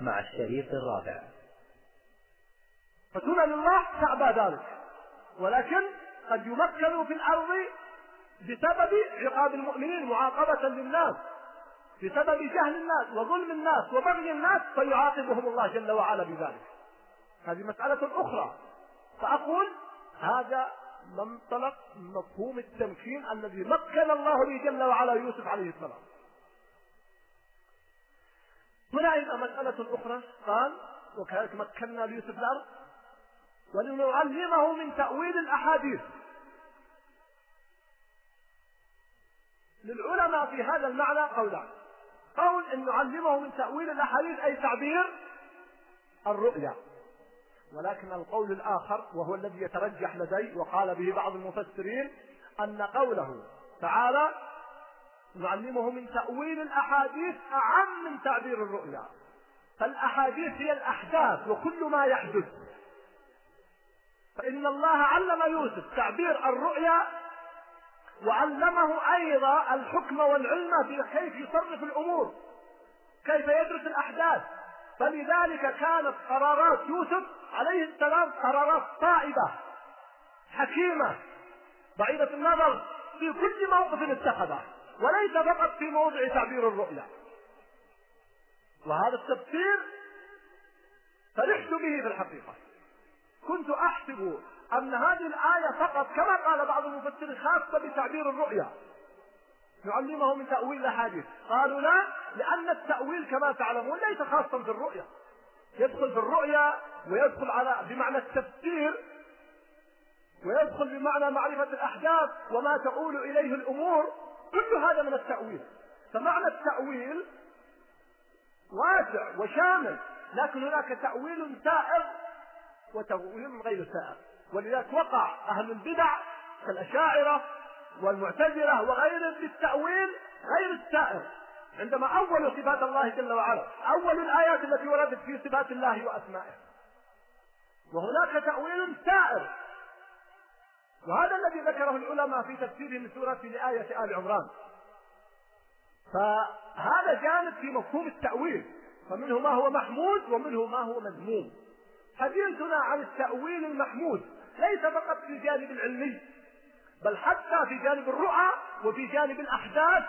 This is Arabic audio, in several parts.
مع الشريط الرابع. فسنن الله تعبى ذلك. ولكن قد يمكنوا في الأرض بسبب عقاب المؤمنين معاقبة للناس بسبب جهل الناس وظلم الناس وبغي الناس فيعاقبهم الله جل وعلا بذلك. هذه مسألة أخرى. فأقول هذا منطلق مفهوم التمكين الذي مكن الله به جل وعلا يوسف عليه السلام. هنا أيضا مسألة أخرى قال وكذلك مكنا ليوسف الأرض. ولنعلمه من تأويل الأحاديث. للعلماء في هذا المعنى قولان قول أن نعلمه من تأويل الأحاديث أي تعبير الرؤيا. ولكن القول الآخر وهو الذي يترجح لدي وقال به بعض المفسرين أن قوله تعالى نعلمه من تأويل الأحاديث أعم من تعبير الرؤيا. فالأحاديث هي الأحداث وكل ما يحدث. فإن الله علم يوسف تعبير الرؤيا وعلمه أيضا الحكم والعلم في كيف يصرف الأمور كيف يدرس الأحداث. فلذلك كانت قرارات يوسف عليه السلام قرارات صائبة حكيمة بعيدة النظر في كل موقف اتخذه. وليس فقط في موضع تعبير الرؤيا. وهذا التفسير فرحت به في الحقيقة. كنت أحسب أن هذه الآية فقط كما قال بعض المفسرين خاصة بتعبير الرؤيا. نعلمه من تأويل الأحاديث. قالوا لا لأن التأويل كما تعلمون ليس خاصا في الرؤيا. يدخل في الرؤيا ويدخل على بمعنى التفسير ويدخل بمعنى معرفة الأحداث وما تؤول إليه الأمور. كل هذا من التأويل. فمعنى التأويل واسع وشامل لكن هناك تأويل سائر وتأويل غير سائر. ولذلك وقع أهل البدع كالأشاعرة والمعتزلة وغيرهم في التأويل غير السائر. عندما أولوا صفات الله جل وعلا أول الآيات التي وردت في صفات الله وأسمائه. وهناك تأويل سائر وهذا الذي ذكره العلماء في تفسير من سورة لآية آل عمران. فهذا جانب في مفهوم التأويل فمنه ما هو محمود ومنه ما هو مذموم. حديثنا عن التأويل المحمود ليس فقط في الجانب العلمي بل حتى في جانب الرؤى وفي جانب الأحداث.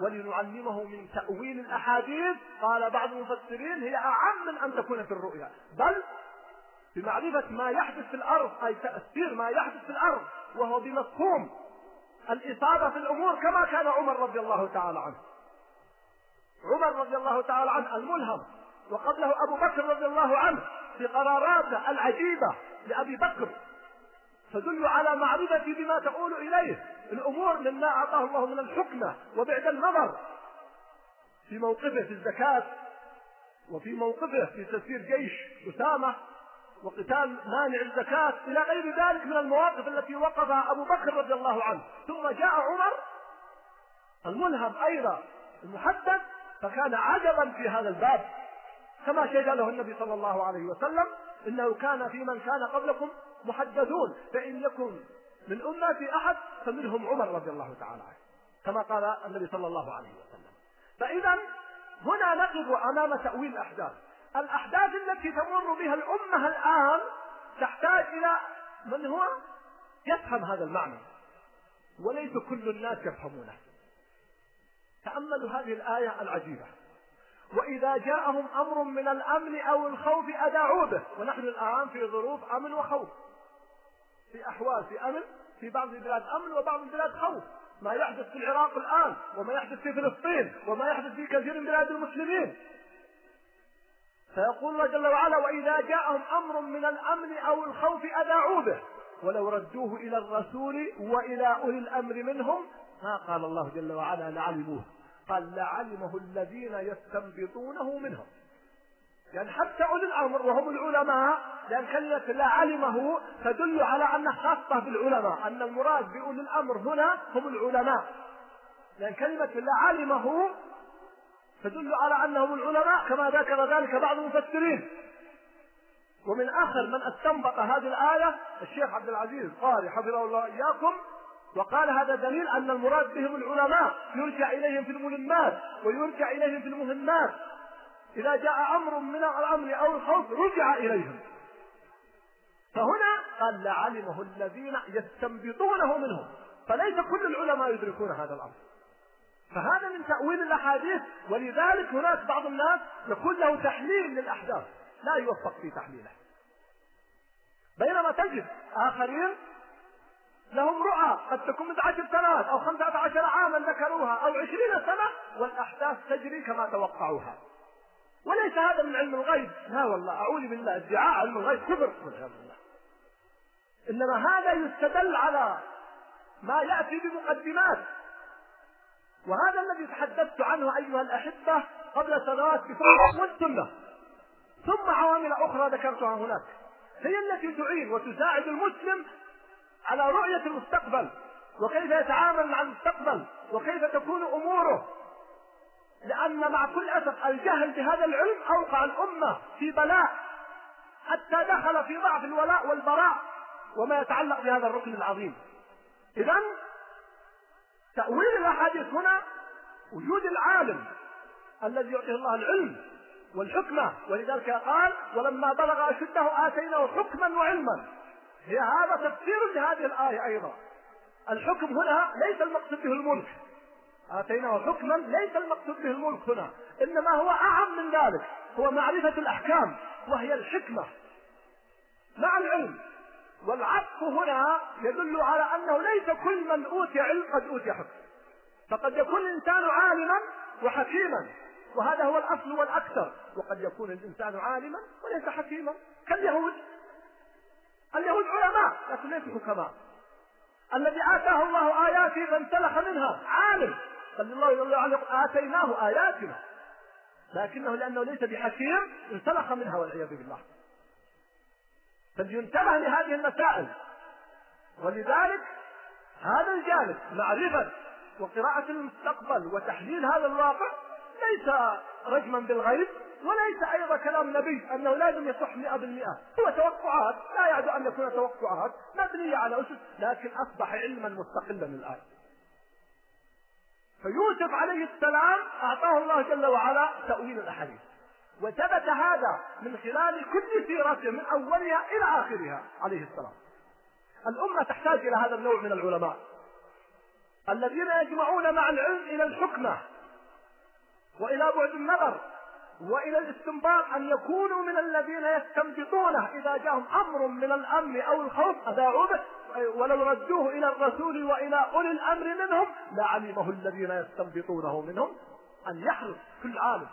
ولنعلمه من تأويل الأحاديث قال بعض المفسرين هي أعم من أن تكون في الرؤيا. بل بمعرفة ما يحدث في الأرض أي تأثير ما يحدث في الأرض وهو بمفهوم الإصابة في الأمور كما كان عمر رضي الله تعالى عنه. عمر رضي الله تعالى عنه الملهم وقبله أبو بكر رضي الله عنه في قراراته العجيبة لأبي بكر. تدل على معرفة بما تقول إليه الأمور مما أعطاه الله من الحكمة وبعد النظر. في موقفه في الزكاة وفي موقفه في تسيير جيش أسامة وقتال مانع الزكاة إلى غير ذلك من المواقف التي وقفها أبو بكر رضي الله عنه. ثم جاء عمر الملهم أيضا المحدث فكان عجبا في هذا الباب. كما شهد له النبي صلى الله عليه وسلم إنه كان في من كان قبلكم محدثون فإن يكن من أمتي أحد فمنهم عمر رضي الله تعالى عنه كما قال النبي صلى الله عليه وسلم. فاذا هنا نقف أمام تأويل الأحداث. الأحداث التي تمر بها الأمة الآن تحتاج إلى من هو؟ يفهم هذا المعنى. وليس كل الناس يفهمونه. تأملوا هذه الآية العجيبة. وإذا جاءهم أمر من الأمن أو الخوف أذاعوا به. ونحن الآن في ظروف أمن وخوف. في أحوال في أمن في بعض البلاد أمن وبعض البلاد خوف. ما يحدث في العراق الآن وما يحدث في فلسطين وما يحدث في كثير من بلاد المسلمين. فيقول الله جل وعلا وإذا جاءهم أمر من الأمن أو الخوف أذاعوا به. ولو ردوه إلى الرسول وإلى أولي الأمر منهم ما قال الله جل وعلا لعلموه. قال لعلمه الذين يستنبطونه منهم. يعني حتى أولي الأمر وهم العلماء لأن كلمة لعلمه تدل على أنها خاصة بالعلماء أن المراد بأولي الأمر هنا هم العلماء. لأن كلمة لعلمه تدل على أنهم العلماء كما ذكر ذلك بعض المفسرين. ومن آخر من استنبط هذه الآية الشيخ عبد العزيز قاري حفظه الله إياكم وقال هذا دليل أن المراد بهم العلماء يرجع إليهم في الملمات ويرجع إليهم في المهمات. إذا جاء أمر من الأمر أو الخوف رجع إليهم. فهنا قال لعلمه الذين يستنبطونه منهم. فليس كل العلماء يدركون هذا الأمر. فهذا من تأويل الأحاديث ولذلك هناك بعض الناس يكون له تحليل للأحداث. لا يوفق في تحليله. بينما تجد آخرين لهم رؤى قد تكون من عشر سنوات أو خمسة عشر عاما ذكروها أو عشرين سنة والأحداث تجري كما توقعوها. وليس هذا من علم الغيب. لا والله أعوذ بالله ادعاء علم الغيب كبر. والعياذ بالله إنما هذا يستدل على ما يأتي بمقدمات. وهذا الذي تحدثت عنه أيها الأحبة قبل سنوات في والسنة ثم عوامل أخرى ذكرتها هناك. هي التي تعين وتساعد المسلم على رؤية المستقبل وكيف يتعامل مع المستقبل وكيف تكون أموره. لأن مع كل أسف الجهل بهذا العلم أوقع الأمة في بلاء حتى دخل في ضعف الولاء والبراء وما يتعلق بهذا الركن العظيم. إذا تأويل الأحاديث هنا وجود العالم الذي يعطيه الله العلم والحكمة. ولذلك قال ولما بلغ أشده آتيناه حكما وعلما. هي هذا تفسير لهذه الآية أيضا. الحكم هنا ليس المقصود به الملك. آتيناه حكما ليس المقصود به الملك هنا. إنما هو أعم من ذلك. هو معرفة الأحكام. وهي الحكمة مع العلم. والعطف هنا يدل على أنه ليس كل من أوتي علم قد أوتي حكم. فقد يكون الإنسان عالما وحكيما وهذا هو الأصل والأكثر. وقد يكون الإنسان عالما وليس حكيما. كاليهود. اليهود علماء لكن ليسوا حكماء. الذي آتاه الله آياته فانسلخ منها. عالم. قال الله جل وعلا آتيناه آياتنا. لكنه لأنه ليس بحكيم انسلخ منها والعياذ بالله. فلينتبه لهذه المسائل. ولذلك هذا الجانب معرفة وقراءة المستقبل وتحليل هذا الواقع ليس رجما بالغيب وليس أيضا كلام نبي أنه لازم يصح 100% هو توقعات لا يعد أن يكون توقعات مبنية على أسس لكن أصبح علما مستقلا الآن. فيوسف عليه السلام أعطاه الله جل وعلا تأويل الأحاديث. وثبت هذا من خلال كل سيرته من أولها إلى آخرها عليه السلام. الأمة تحتاج إلى هذا النوع من العلماء. الذين يجمعون مع العلم إلى الحكمة وإلى بعد النظر وإلى الاستنباط أن يكونوا من الذين يستنبطونه إذا جاءهم أمر من الأمن أو الخوف أذاعوا به. ولو ردوه إلى الرسول وإلى أولي الأمر منهم لعلمه الذين يستنبطونه منهم أن يحرص كل عالم.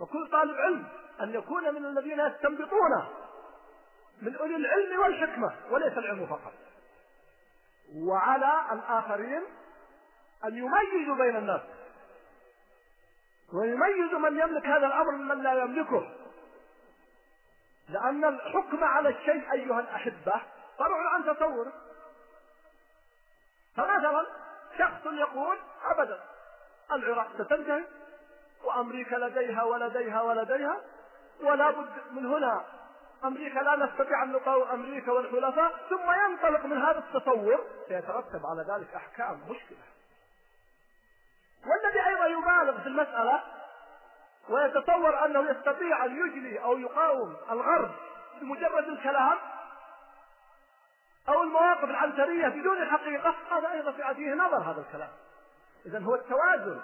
وكل طالب علم أن يكون من الذين يستنبطونه من أولي العلم والحكمة وليس العلم فقط. وعلى الآخرين أن يميزوا بين الناس. ويميز من يملك هذا الأمر ممن لا يملكه. لأن الحكم على الشيء أيها الأحبة فرع عن تصوره فمثلا شخص يقول ابدا العراق ستنتهي. وأمريكا لديها ولديها ولديها ولا بد من هنا. أمريكا لا نستطيع أن نقاوم أمريكا والحلفاء ثم ينطلق من هذا التصور. سيترتب على ذلك أحكام مشكلة. والذي أيضا يبالغ في المسألة ويتصور أنه يستطيع أن يجلي أو يقاوم الغرب بمجرد الكلام أو المواقف العنترية بدون حقيقة هذا أيضا في فيه نظر هذا الكلام. اذا هو التوازن.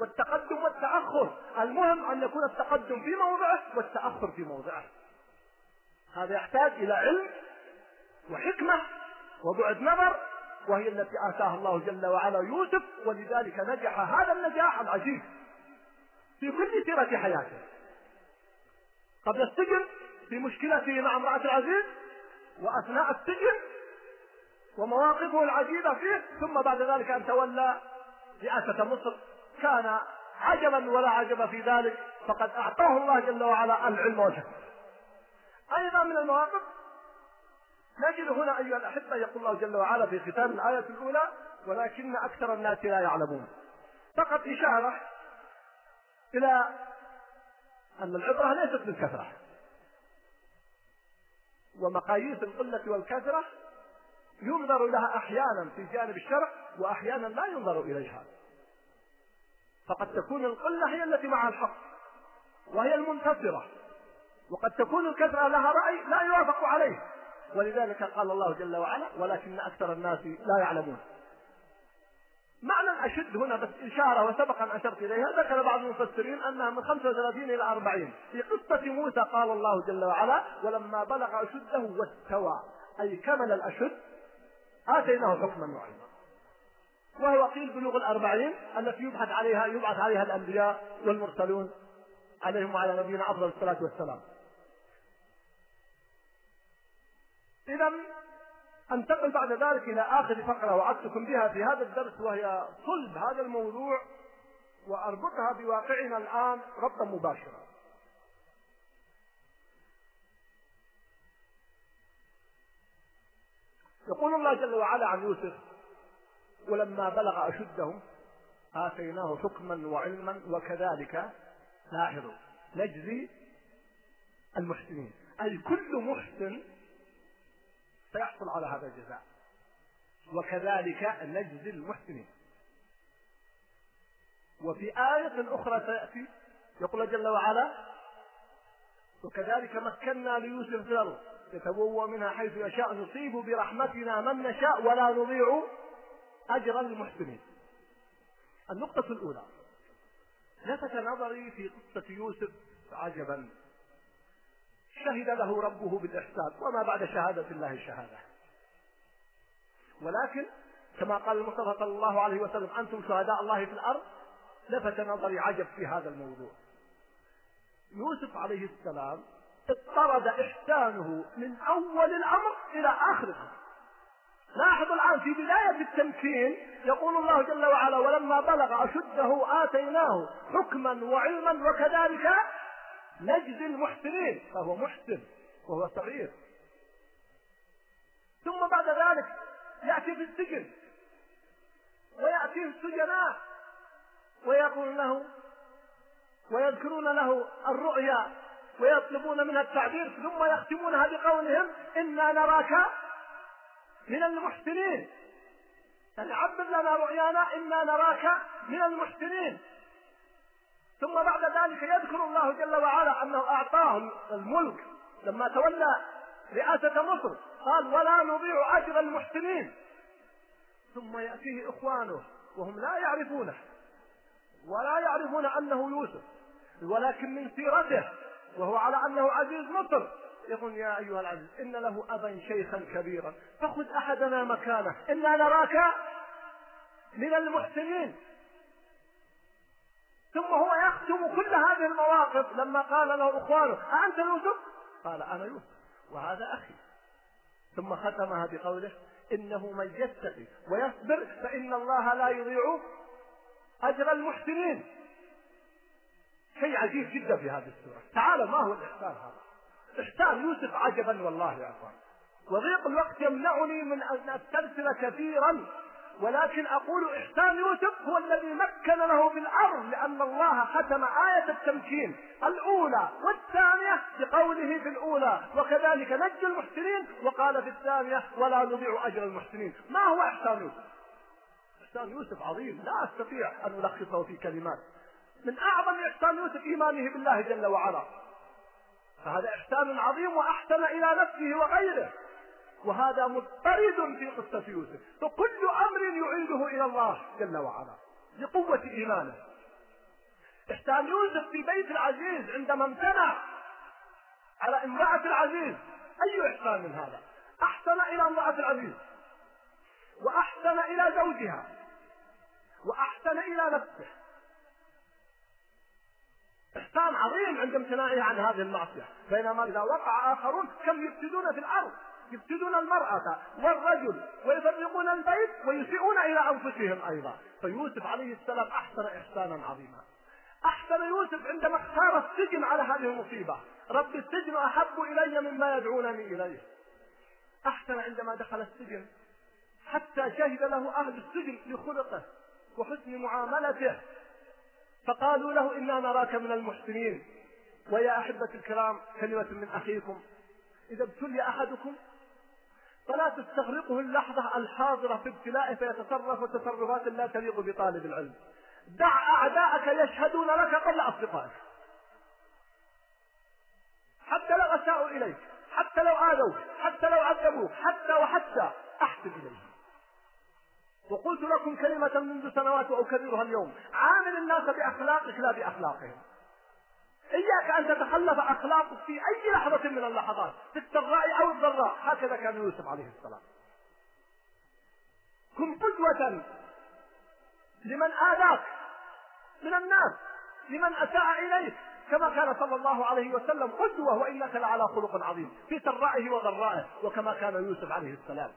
والتقدم والتأخر. المهم أن يكون التقدم في موضعه والتأخر في موضعه. هذا يحتاج إلى علم وحكمة وبعد نظر وهي التي آتاها الله جل وعلا يوسف ولذلك نجح هذا النجاح العجيب في كل سيرة حياته. قبل السجن في مشكلته مع امرأة العزيز وأثناء السجن ومواقفه العجيبة فيه ثم بعد ذلك أن تولى رئاسة مصر. كان عجبا ولا عجب في ذلك فقد أعطاه الله جل وعلا العلم والحكمة أيضا من المواقف نجد هنا أيها الأحبة يقول الله جل وعلا في ختام الآية الأولى ولكن أكثر الناس لا يعلمون. فقط إشارة إلى أن العبرة ليست بالكثرة. ومقاييس القلة والكثرة ينظر لها أحيانا في جانب الشرع وأحيانا لا ينظر إليها. فقد تكون القلة هي التي معها الحق وهي المنتصرة. وقد تكون الكثرة لها رأي لا يوافق عليه. ولذلك قال الله جل وعلا ولكن أكثر الناس لا يعلمون. معنى الأشد هنا بس إشارة وسبق أن أشرت إليها ذكر بعض المفسرين أنها من 35 إلى 40 في قصة موسى قال الله جل وعلا ولما بلغ أشده واستوى. أي كمل الأشد آتيناه حكما وعلما. وهو قيل بلوغ الأربعين التي يبحث عليها يبعث عليها الأنبياء والمرسلون عليهم وعلى نبينا أفضل الصلاة والسلام. إذا أنتقل بعد ذلك إلى آخر فقرة وعدتكم بها في هذا الدرس وهي صلب هذا الموضوع وأربطها بواقعنا الآن ربطا مباشرا. يقول الله جل وعلا عن يوسف ولما بلغ أشده آتيناه حكما وعلما وكذلك لاحظوا نجزي المحسنين. أي كل محسن سيحصل على هذا الجزاء. وكذلك نجزي المحسنين. وفي آية أخرى سيأتي يقول جل وعلا وكذلك مكنا ليوسف في الأرض يتبوأ منها حيث يشاء نصيب برحمتنا من نشاء ولا نضيع أجر المحسنين. النقطة الأولى. لفت نظري في قصة يوسف عجبا. شهد له ربه بالإحسان وما بعد شهادة الله الشهادة ولكن كما قال المصطفى صلى الله عليه وسلم أنتم شهداء الله في الأرض. لفت نظري عجب في هذا الموضوع. يوسف عليه السلام اضطرد إحسانه من أول الأمر إلى آخر الأمر. لاحظوا الآن في بداية التمكين يقول الله جل وعلا ولما بلغ أشده آتيناه حكما وعلما وكذلك نجزي المحسنين. فهو محسن وهو صغير. ثم بعد ذلك يأتي في السجن ويأتيه السجناء ويقول له ويذكرون له الرؤيا ويطلبون منها التعبير ثم يختمونها بقولهم إنا نراك من المحسنين. يعني عبر لنا رؤيانا إنا نراك من المحسنين. ثم بعد ذلك يذكر الله جل وعلا أنه أعطاه الملك لما تولى رئاسة مصر. قال ولا نضيع أجر المحسنين. ثم يأتيه إخوانه وهم لا يعرفونه ولا يعرفون أنه يوسف ولكن من سيرته وهو على أنه عزيز مصر. يقول يا أيها العزيز إن له أبا شيخا كبيرا فخذ أحدنا مكانه إنا نراك من المحسنين. ثم هو يختم كل هذه المواقف لما قال له إخوانه أأنت يوسف؟ قال أنا يوسف وهذا أخي. ثم ختمها بقوله إنه من يتقي ويصبر فإن الله لا يضيع أجر المحسنين. شيء عجيب جدا في هذه السورة. تعالوا ما هو الإحسان هذا؟ إحسان يوسف عجبا والله يا أخوان. وضيق الوقت يمنعني من أن أسترسل كثيرا ولكن أقول إحسان يوسف هو الذي مكن له في الأرض لأن الله ختم آية التمكين الأولى والثانية بقوله في الأولى وكذلك نجي المحسنين وقال في الثانية ولا نضيع أجر المحسنين ما هو إحسان يوسف؟ إحسان يوسف عظيم لا أستطيع أن ألخصه في كلمات. من أعظم إحسان يوسف إيمانه بالله جل وعلا. فهذا إحسان عظيم وأحسن إلى نفسه وغيره. وهذا مضطرد في قصة يوسف. فكل أمر يعيده إلى الله جل وعلا لقوة إيمانه. إحسان يوسف في بيت العزيز عندما امتنع على امرأة العزيز. أي إحسان من هذا؟ أحسن إلى امرأة العزيز وأحسن إلى زوجها وأحسن إلى نفسه. إحسان عظيم عند امتناعه عن هذه المعصية. بينما إذا وقع آخرون كم يفسدون في الأرض؟ يفسدون المرأة والرجل ويفرقون البيت ويسيئون إلى أنفسهم أيضا. فيوسف عليه السلام أحسن إحسانا عظيما. أحسن يوسف عندما اختار السجن على هذه المصيبة. رب السجن أحب إلي مما يدعونني إليه. أحسن عندما دخل السجن حتى شهد له أهل السجن لخلقه وحسن معاملته. فقالوا له إنا نراك من المحسنين. ويا أحبة الكرام كلمة من أخيكم. إذا ابتلي أحدكم فلا تستغرقه اللحظة الحاضرة في ابتلائه فيتصرف تصرفات لا تليق بطالب العلم. دع أعداءك يشهدون لك قبل أصدقائك. حتى لو أساءوا إليك حتى لو آذوك حتى لو عذبوك حتى وحتى أحسن إليهم. وقلت لكم كلمة منذ سنوات وأكررها اليوم. عامل الناس بأخلاقك لا بأخلاقهم. إياك أن تتخلف أخلاقك في أي لحظة من اللحظات في السراء أو الضراء. هكذا كان يوسف عليه السلام. كن قدوة لمن آذاك من الناس لمن أساء إليك. كما كان صلى الله عليه وسلم قدوة وإنك لعلى خلق عظيم في سرائه وضرائه وكما كان يوسف عليه السلام.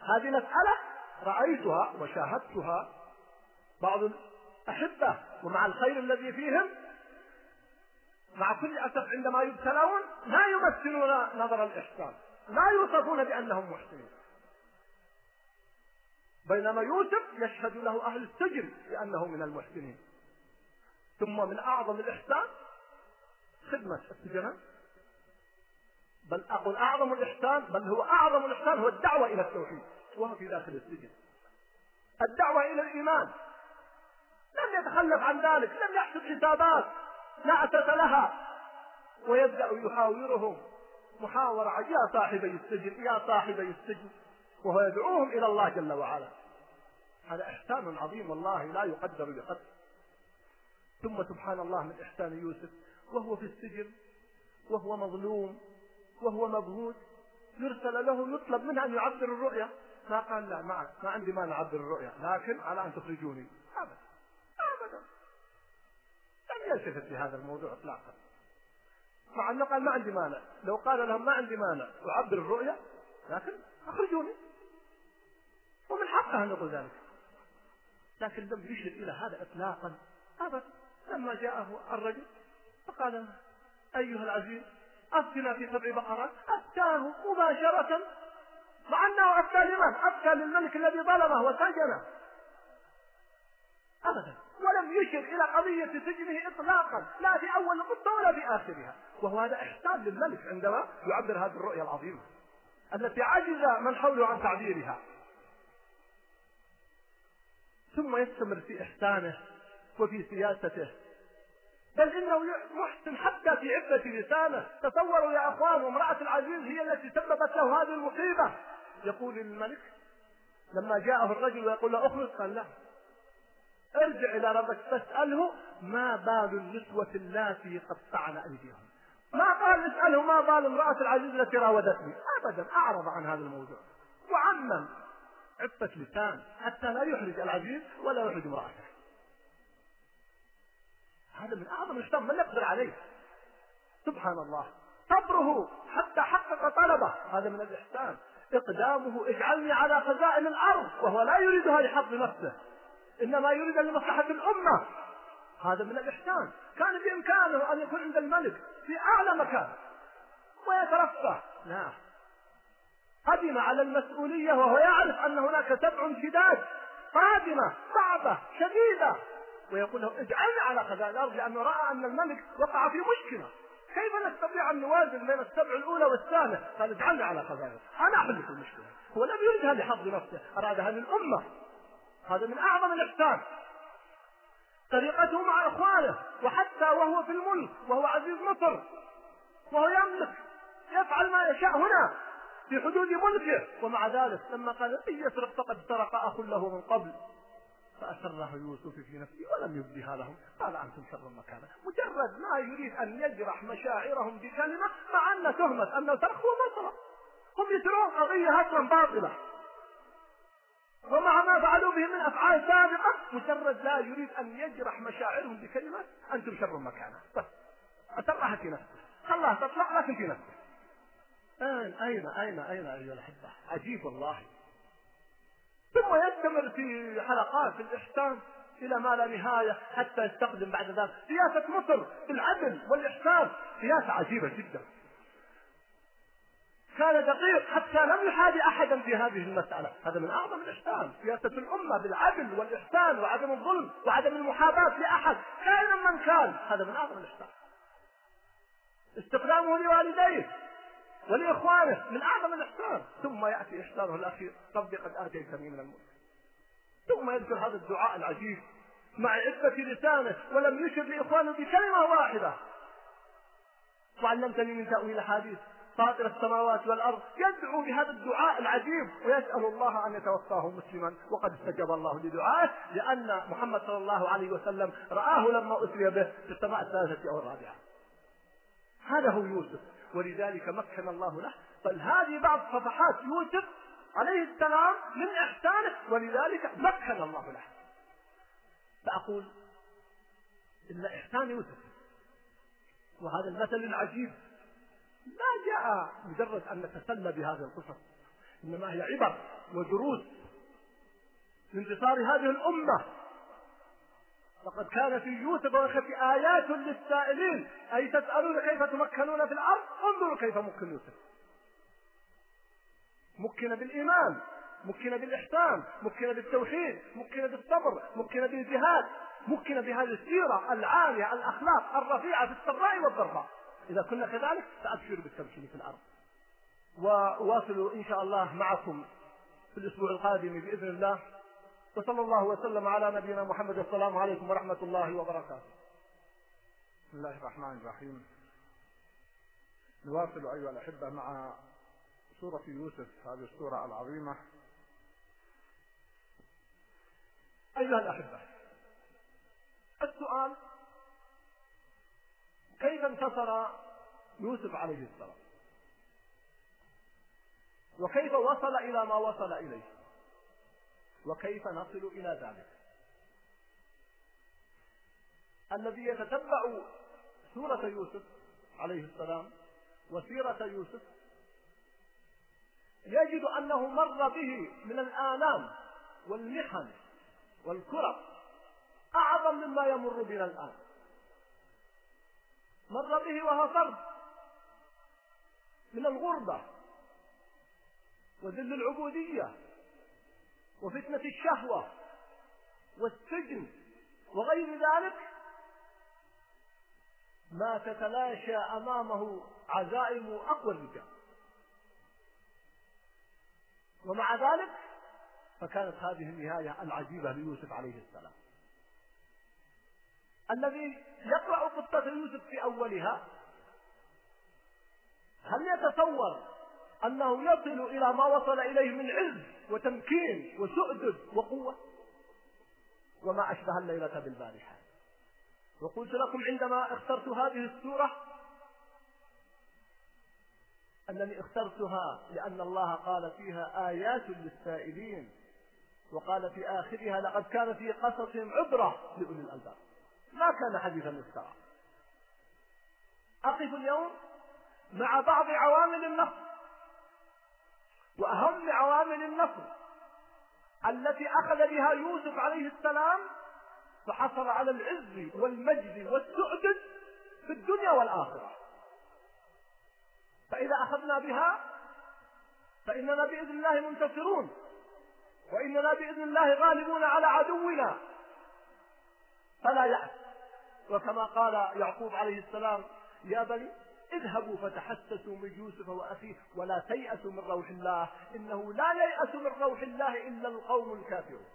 هذه مسألة رأيتها وشاهدتها بعض الأحبة ومع الخير الذي فيهم مع كل أسف عندما يبتلون لا يمثلون نظر الإحسان لا يوصفون بأنهم محسنين. بينما يوسف يشهد له أهل السجن بأنه من المحسنين. ثم من أعظم الإحسان خدمة السجناء بل أقول أعظم الإحسان بل هو أعظم الإحسان هو الدعوة إلى التوحيد. وهو في داخل السجن. الدعوة إلى الإيمان. لم يتخلف عن ذلك لم يحسب حسابات لا أساس لها. ويبدأ يحاورهم. محاورة يا صاحبي السجن يا صاحبي السجن. وهو يدعوهم إلى الله جل وعلا. هذا إحسان عظيم والله لا يقدر بقدر. ثم سبحان الله من إحسان يوسف. وهو في السجن. وهو مظلوم. وهو مبهوت. يرسل له يطلب منه أن يعبر الرؤيا. ما قال لا ما, ما عندي ما نعبر الرؤيا. لكن على أن تخرجوني. أبدا أبدا. لم يلتفت في هذا الموضوع إطلاقا. مع أنه قال ما عندي مانع. لو قال لهم ما عندي مانع أعبر الرؤيا لكن أخرجوني. ومن حقه أن يقول ذلك. لكن لم يشر إلى هذا إطلاقا. أبدا. لما جاءه الرجل فقال أيها العزيز أفتنا في سبع بقرات أفتاه مباشرة. مع أنه أفتى لمن؟ أفتى للملك الذي ظلمه وسجنه. أبدا. ولم يشر إلى قضية سجنه إطلاقا لا في أول القصة ولا في آخرها. وهو هذا إحسان للملك عندما يعبر هذه الرؤيا العظيمة التي عجز من حوله عن تعبيرها. ثم يستمر في إحسانه وفي سياسته. بل إنه محسن حتى في عفة لسانه. تصوروا يا أخوان وامرأة العزيز هي التي سببت له هذه المصيبة. يقول للملك لما جاءه الرجل ويقول له اخرج قال لا. ارجع إلى ربك فاسأله ما بال النسوة اللاتي قطعن أيديهم. ما قال اسأله ما بال امرأة العزيز التي راودتني. ابدا أعرض عن هذا الموضوع. وعمم عفة لسان حتى لا يحرج العزيز ولا يحرج امرأته. هذا من أعظم الاسلام من يقدر عليه. سبحان الله صبره حتى حقق طلبه. هذا من الإحسان. اقدامه اجعلني على خزائن الأرض وهو لا يريدها لحظ نفسه. إنما يريد لمصلحة الأمة. هذا من الإحسان. كان بإمكانه أن يكون عند الملك في أعلى مكان. ويترفه. لا قدم على المسؤولية وهو يعرف أن هناك سبع شداد. قادمة صعبة شديدة. ويقول له اجعلنا على خزائن الأرض لأنه رأى أن الملك وقع في مشكلة. كيف نستطيع أن نوازن بين السبع الأولى والثانية؟ قال اجعلنا على خزائن أنا في المشكلة هو لم يريدها لحظ نفسه أرادها للامه هذا من أعظم الإحسان. طريقته مع إخوانه وحتى وهو في الملك وهو عزيز مصر وهو يملك يفعل ما يشاء هنا في حدود ملكه. ومع ذلك لما قال ان يسرق فقد سرق أخ له من قبل. فأسره يوسف في نفسه ولم يبدها لهم قال أنتم شر مكانا مجرد ما يريد أن يجرح مشاعرهم بكلمة مع أن تهمة أنه سرق هو سرق هم يسرون قضية أصلا باطلة. ومع ما فعلوا به من أفعال سابقة مجرد لا يريد أن يجرح مشاعرهم بكلمة أنتم شر مكانا بس أسرها في نفسه. خلاها تطلع لكن في نفسه. أين أين أين أيها الأحبة؟ عجيب والله. ثم يستمر في حلقات الإحسان إلى ما لا نهاية حتى يستخدم بعد ذلك. سياسة مصر بالعدل والإحسان سياسة عجيبة جدا. كان دقيق حتى لم يحادي أحدا في هذه المسألة. هذا من أعظم الإحسان. سياسة الأمة بالعدل والإحسان وعدم الظلم وعدم المحاباة لأحد كائنا من كان. هذا من أعظم الإحسان. استخدامه لوالديه. ولإخوانه من أعظم الإحسان. ثم يأتي إحسانه الأخير. ربي قد آتيتني من الملك. ثم يذكر هذا الدعاء العجيب مع عفة لسانه ولم يشر لإخوانه بكلمة واحدة. وعلمتني من تأويل الأحاديث فاطر السماوات والأرض يدعو بهذا الدعاء العجيب ويسأل الله أن يتوفاه مسلما. وقد استجاب الله لدعائه لأن محمد صلى الله عليه وسلم رآه لما أسري به في السماء الثالثة أو الرابعة. هذا هو يوسف. ولذلك مكن الله له. بل هذه بعض صفحات يوسف عليه السلام من إحسانه ولذلك مكن الله له. فأقول إن إحسان يوسف وهذا المثل العجيب. ما جاء مجرد أن نتسلى بهذه القصص إنما هي عبر ودروس لانتصار هذه الأمة. لقد كان في يوسف وإخوة آيات للسائلين. أي تسألون كيف تمكنون في الأرض؟ انظروا كيف مكن يوسف. مكن بالإيمان مكن بالإحسان مكن بالتوحيد مكن بالصبر مكن بالجهاد مكن بهذه السيرة العالية الأخلاق الرفيعة في السراء والضراء إذا كنا كذلك فأبشروا بالتمكين في الأرض. وواصل إن شاء الله معكم في الأسبوع القادم بإذن الله. وصلى الله وسلم على نبينا محمد. السلام عليكم ورحمة الله وبركاته. بسم الله الرحمن الرحيم. نواصل أيها الأحبة مع سورة يوسف هذه السورة العظيمة. أيها الأحبة السؤال كيف انتصر يوسف عليه السلام؟ وكيف وصل إلى ما وصل إليه؟ وكيف نصل إلى ذلك؟ الذي يتتبع سورة يوسف عليه السلام وسيرة يوسف يجد أنه مر به من الآلام والمحن والكرب أعظم مما يمر بنا الآن. مر به وهو فرد من الغربة وذل العبودية وفتنة الشهوة والسجن وغير ذلك ما تتلاشى أمامه عزائم أقوى الرجال. ومع ذلك فكانت هذه النهاية العجيبة ليوسف عليه السلام. الذي يقرأ قصة يوسف في أولها هل يتصور أنه يصل إلى ما وصل إليه من عز وتمكين وسؤدد وقوة. وما أشبه الليلة بالبارحة. وقلت لكم عندما اخترت هذه السورة أنني اخترتها لأن الله قال فيها آيات للسائلين وقال في آخرها لقد كان في قصصهم عبرة لأولي الألباب. ما كان حديثا يفترى أقف اليوم مع بعض عوامل النصر وأهم عوامل النصر التي أخذ بها يوسف عليه السلام فحصل على العز والمجد والسؤدد في الدنيا والآخرة. فإذا أخذنا بها فإننا بإذن الله منتصرون وإننا بإذن الله غالبون على عدونا. فلا يأس. وكما قال يعقوب عليه السلام يا بني اذهبوا فتحسسوا من يوسف وأخيه ولا تيأسوا من روح الله إنه لا ييأس من روح الله إلا القوم الكافرون.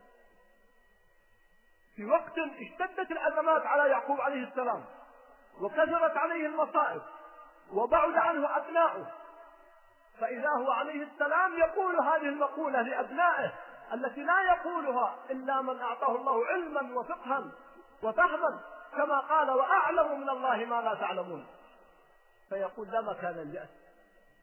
في وقت اشتدت الأزمات على يعقوب عليه السلام وكثرت عليه المصائب وبعد عنه أبناؤه فإذا هو عليه السلام يقول هذه المقولة لأبنائه التي لا يقولها إلا من أعطاه الله علما وفقها وفهما كما قال وأعلم من الله ما لا تعلمون فيقول لا مكان اليأس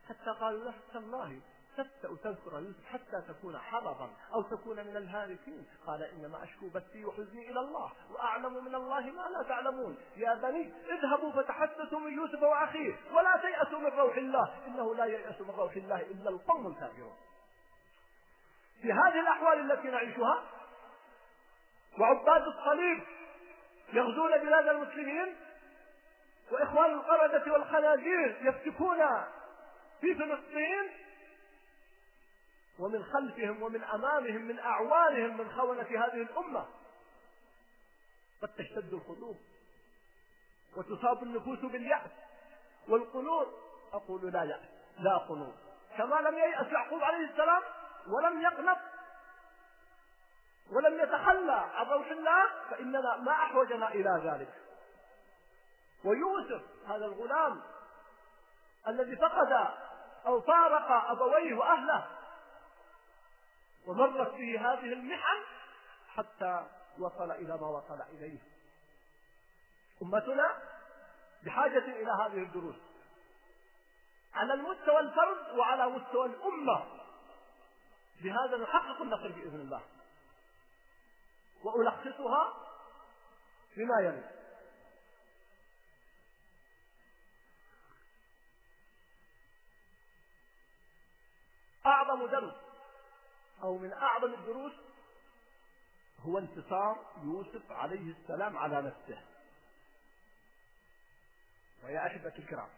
حتى قالوا له تالله تبدأ تذكر يوسف حتى تكون حرضا أو تكون من الهالكين قال إنما أشكو بثي وحزني إلى الله وأعلم من الله ما لا تعلمون. يا بني اذهبوا فتحسسوا من يوسف وأخيه ولا تيأسوا من روح الله. إنه لا ييأس من روح الله إلا القوم الكافرون. في هذه الأحوال التي نعيشها وعباد الصليب يغزون بلاد المسلمين وإخوان القردة والخنازير يفتكون في فلسطين ومن خلفهم ومن أمامهم من أعوانهم من خونة هذه الأمة. قد تشتد القلوب وتصاب النفوس باليأس والقنوط. أقول لا يأس لا قنوط. كما لم ييأس يعقوب عليه السلام ولم يقنط ولم يتخلى عن روح الله فإننا ما أحوجنا إلى ذلك. ويوسف هذا الغلام الذي فقد أو فارق أبويه وأهله ومرت به هذه المحن حتى وصل إلى ما وصل إليه. أمتنا بحاجة إلى هذه الدروس على المستوى الفرد وعلى مستوى الأمة. بهذا نحقق النصر بإذن الله. وألخصها بما يلي. أعظم درس أو من أعظم الدروس هو انتصار يوسف عليه السلام على نفسه. ويا أحبة الكرام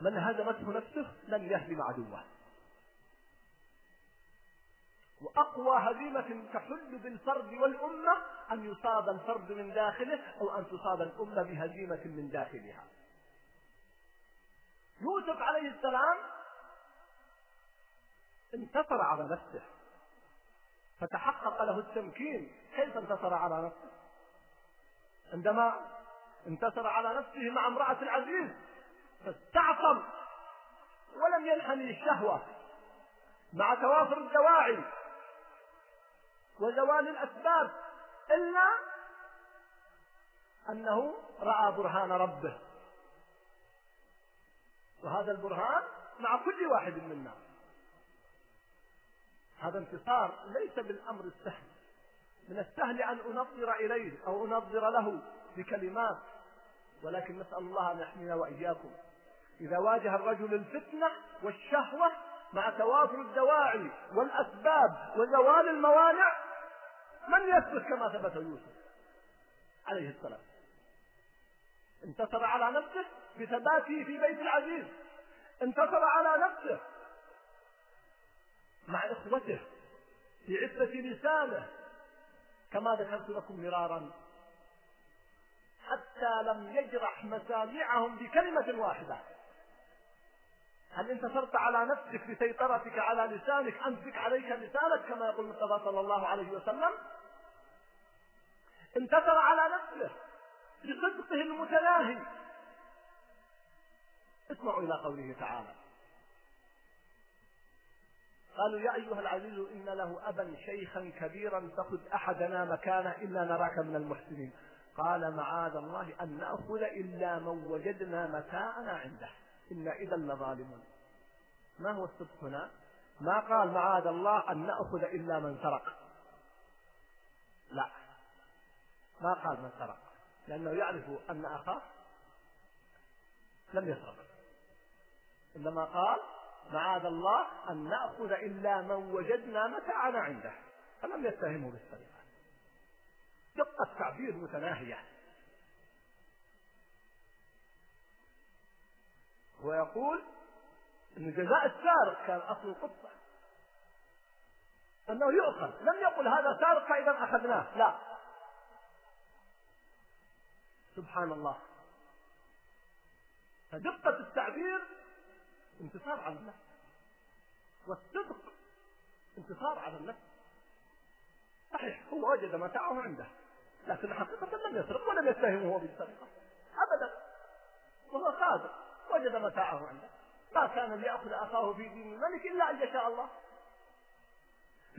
من هزمته نفسه لن يهزم عدوه. وأقوى هزيمة تحل بالفرد والأمة أن يصاب الفرد من داخله أو أن تصاب الأمة بهزيمة من داخلها. يوسف عليه السلام انتصر على نفسه. فتحقق له التمكين كيف انتصر على نفسه؟ عندما انتصر على نفسه مع امرأة العزيز فاستعصم ولم ينحني الشهوة مع توافر الدواعي وزوال الأسباب إلا أنه رأى برهان ربه. وهذا البرهان مع كل واحد منا. هذا انتصار ليس بالأمر السهل. من السهل أن أنظر إليه أو أنظر له بكلمات. ولكن نسأل الله أن يحمينا وإياكم. إذا واجه الرجل الفتنة والشهوة مع توافر الدواعي والأسباب وزوال الموانع من يثبت كما ثبت يوسف عليه السلام؟ انتصر على نفسه بثباته في بيت العزيز. انتصر على نفسه مع إخوته في عفة لسانه. كما ذكرت لكم مرارا حتى لم يجرح مسامعهم بكلمة واحدة. هل انتصرت على نفسك بسيطرتك على لسانك أمسك عليك لسانك كما يقول المصطفى صلى الله عليه وسلم؟ انتصر على نفسه بصدقه المتناهي اسمعوا إلى قوله تعالى. قالوا يا أيها العزيز إن له أبا شيخا كبيرا فخذ أحدنا مكانه إلا نراك من المحسنين. قال معاذ الله أن نأخذ إلا من وجدنا متاعنا عنده. إنا إذا لظالمون. ما هو الصدق هنا؟ ما قال معاذ الله أن نأخذ إلا من سرق. لا. ما قال من سرق. لأنه يعرف أن أخاه لم يسرق. إنما قال معاذ الله أن نأخذ إلا من وجدنا متاعنا عنده. فلم يتهمه بالسرقة. دقة تعبير متناهية. ويقول أن جزاء السارق كان أصل القصة أنه يؤخذ. لم يقل هذا سارق فإذا أخذناه. لا. سبحان الله. فدقة التعبير انتصار على النفس. والصدق انتصار على النفس. صحيح هو وجد متاعه عنده لكن حقيقة لم يسرق ولم يتهمه بالسرقة. أبدا. وهو صادق وجد متاعه عنده. ما كان ليأخذ أخاه في دين الملك إلا أن يشاء الله.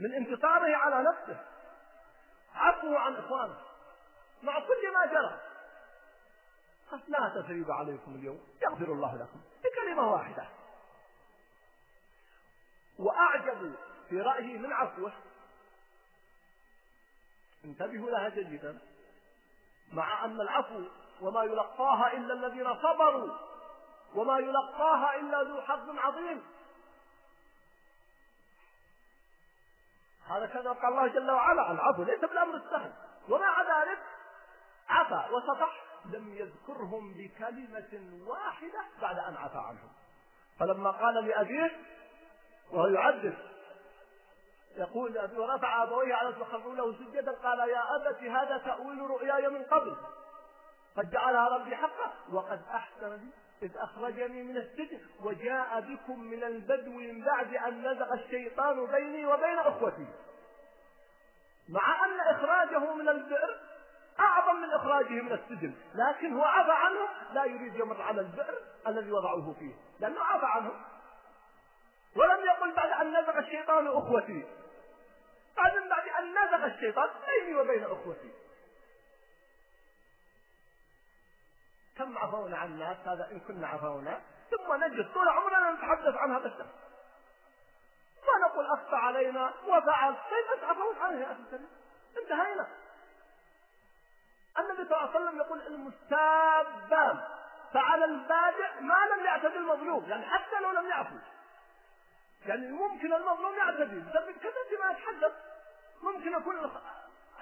من انتصاره على نفسه. عفو عن إخوانه. مع كل ما جرى. لا تثريب عليكم اليوم. يغفر الله لكم. بكلمة واحدة. وأعجب في رأيه من عفوة. انتبهوا لها جيدا. مع أن العفو وما يلقاها إلا الذين صبروا وما يلقاها إلا ذو حظ عظيم. هذا كما قال الله جل وعلا العفو ليس بالأمر السهل. ومع ذلك عفا وصفح لم يذكرهم بكلمة واحدة بعد أن عفى عنهم. فلما قال لأبيه وهو يعذب. يقول ورفع أبويه على فخروا له سجدا قال يا أبت هذا تأويل رؤياي من قبل. قد جعلها ربي حقا. وقد أحسن لي إذ أخرجني من السجن وجاء بكم من البدو من بعد أن نزغ الشيطان بيني وبين أخوتي. مع أن إخراجه من البئر أعظم من إخراجه من السجن لكن هو عفى عنه. لا يريد يمر على البئر الذي وضعوه فيه لأنه عفى عنه. ولم يقل بعد أن نزغ الشيطان أخوتي. بعد بعد أن نزغ الشيطان بيني وبين أخوتي. كم عفونا عن الناس؟ هذا إن كنا عفونا. ثم نجد طول عمرنا نتحدث عن هذا الشخص. ونقول أخطأ علينا وفعل كيف أنت عفوت عنه يا أخي الكريم؟ انتهينا. النبي صلى الله عليه وسلم يقول المستابان فعلى البادئ ما لم يعتدي المظلوم يعني حتى لو لم يعفو. يعني ممكن المظلوم يعتدي. بكثرة ما يتحدث. ممكن يكون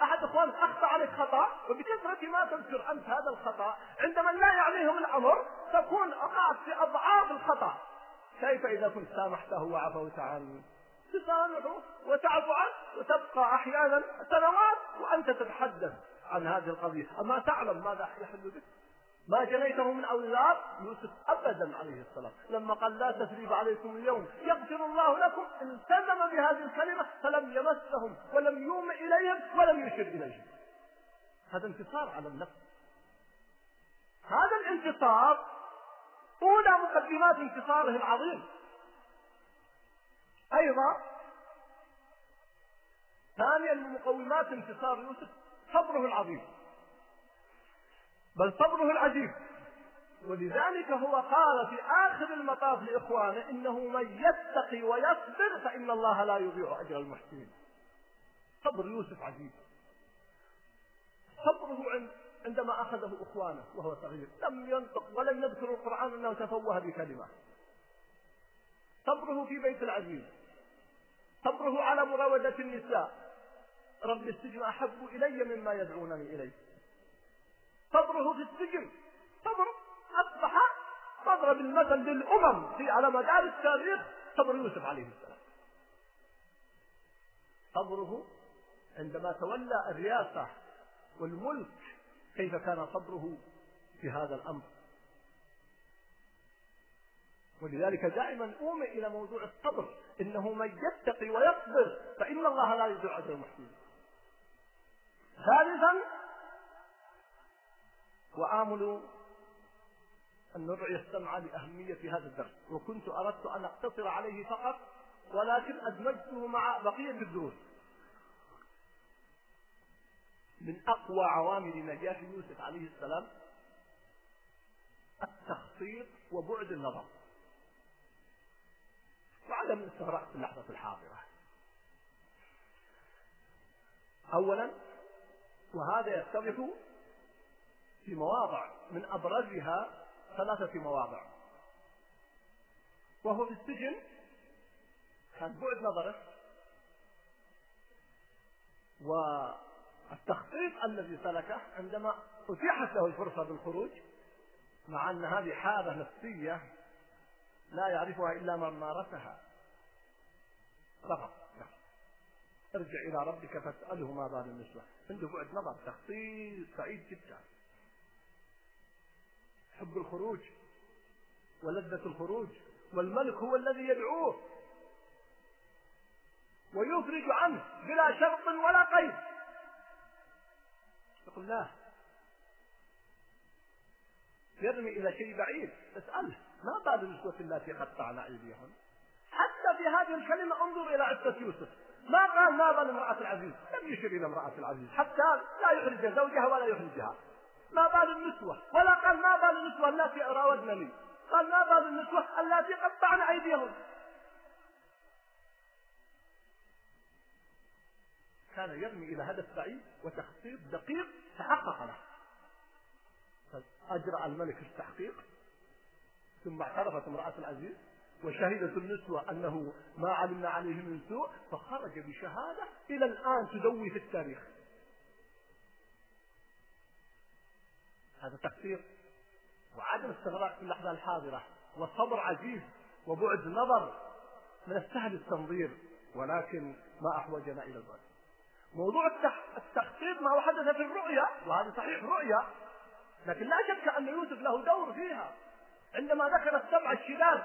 أحد اخوانك أخطأ عليك خطأ وبكثرة ما تذكر أنت هذا الخطأ عندما لا يعنيهم الامر تكون وقعت في أضعاف الخطأ. كيف إذا كنت سامحته وعفوت عنه؟ تسامحه وتعفو عنه وتبقى أحيانا سنوات وأنت تتحدث عن هذه القضية. أما تعلم ماذا يحل بك ما جنيته من أولاد يوسف أبدا عليه السلام. لما قال لا تثريب عليكم اليوم يغفر الله لكم التزم بهذه الكلمة فلم يمسهم ولم يوم إليهم ولم يشر إليهم. هذا انتصار على النفس. هذا الانتصار أولى مقدمات انتصاره العظيم أيضا ثانيا من مقومات انتصار يوسف صبره العظيم. بل صبره العجيب ولذلك هو قال في آخر المطاف لإخوانه إنه من يتقي ويصبر فإن الله لا يضيع أجر المحسنين. صبر يوسف عجيب صبره عند عندما أخذه إخوانه وهو صغير. لم ينطق ولم يذكر القرآن أنه تفوه بكلمة. صبره في بيت العزيز. صبره على مراودة النساء. رب السجن أحب إلي مما يدعونني إليه. صبره في السجن. صبر أصبح مضرب المثل للأمم في على مدار التاريخ صبر يوسف عليه السلام. صبره عندما تولى الرياسة والملك كيف كان صبره في هذا الأمر؟ ولذلك دائما أومئ إلى موضوع الصبر إنه من يتقي ويصبر فإن الله لا يضيع أجر المحسنين. ثالثا وآمل أن نرعي السمع لأهمية هذا الدرس. وكنت أردت أن أقتصر عليه فقط ولكن أدمجته مع بقية الدروس. من أقوى عوامل نجاح يوسف عليه السلام التخطيط وبعد النظر. وعدم الاستغراق في اللحظة الحاضرة. أولا وهذا يتضح في مواضع من أبرزها ثلاثة مواضع. وهو في السجن كان بعد نظره. والتخطيط الذي سلكه عندما أتيحت له الفرصة بالخروج مع أن هذه حالة نفسية لا يعرفها إلا من مارسها. رفض ارجع إلى ربك فاسأله ما بال النسوة. عنده بعد نظر تخطيط سعيد جدا. حب الخروج ولذة الخروج والملك هو الذي يدعوه. ويفرج عنه بلا شرط ولا قيد. يقول لا. يرمي إلى شيء بعيد. اسأله ما بال النسوة التي قطعن أيديهن حتى في هذه الكلمة انظر إلى عفة يوسف. ما قال ما بال امرأة العزيز؟ لم يشر إلى امرأة العزيز. حتى لا يخرج زوجها ولا يخرجها. ما بال النسوة. ولا قال ما بال النسوة التي راودنني قال ما بال النسوة التي قطعن أيديهم. كان يرمي إلى هدف بعيد وتخطيط دقيق تحقق له. أجرى الملك التحقيق. ثم اعترفت امرأة العزيز وشهدت النسوة أنه ما علمنا عليه من سوء فخرج بشهادة إلى الآن تدوي في التاريخ. هذا تقصير وعدم استغراق في اللحظة الحاضرة والصبر عزيز وبعد نظر من السهل التنظير ولكن ما أحوجنا إلى البعد. موضوع التخطيط ما هو حدث في الرؤيا وهذا صحيح رؤيا لكن لا شك أن يوسف له دور فيها. عندما ذكر السبع الشداد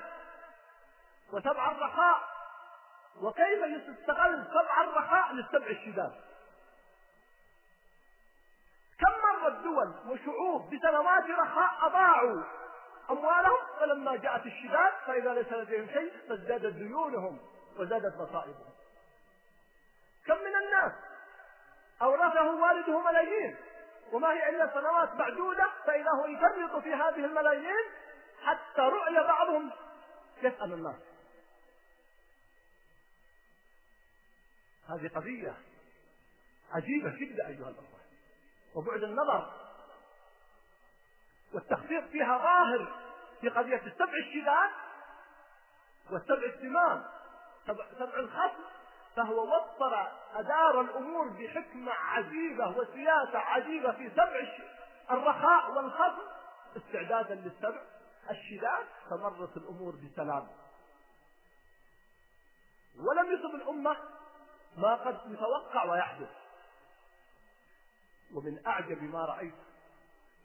وسبع الرخاء وكيف يستغل سبع الرخاء للسبع الشداد؟ مرت دول وشعوب بسنوات رخاء أضاعوا أموالهم فلما جاءت الشداد فإذا ليس لديهم شيء فازدادت ديونهم وزادت مصائبهم. كم من الناس أورثه والده ملايين وما هي إلا سنوات معدودة فإذا هو يفرط في هذه الملايين حتى رؤي بعضهم يسأل الناس. هذه قضية عجيبة جدا أيها الأخوة. وبعد النظر والتخطيط فيها ظاهر في قضية السبع الشداد والسبع السمان سبع الخصم فهو وفر أدار الأمور بحكمة عجيبة وسياسة عجيبة في سبع الرخاء والخصم. استعدادا للسبع الشداد فمرت الأمور بسلام. ولم يصب الأمة ما قد يتوقع ويحدث. ومن أعجب ما رأيت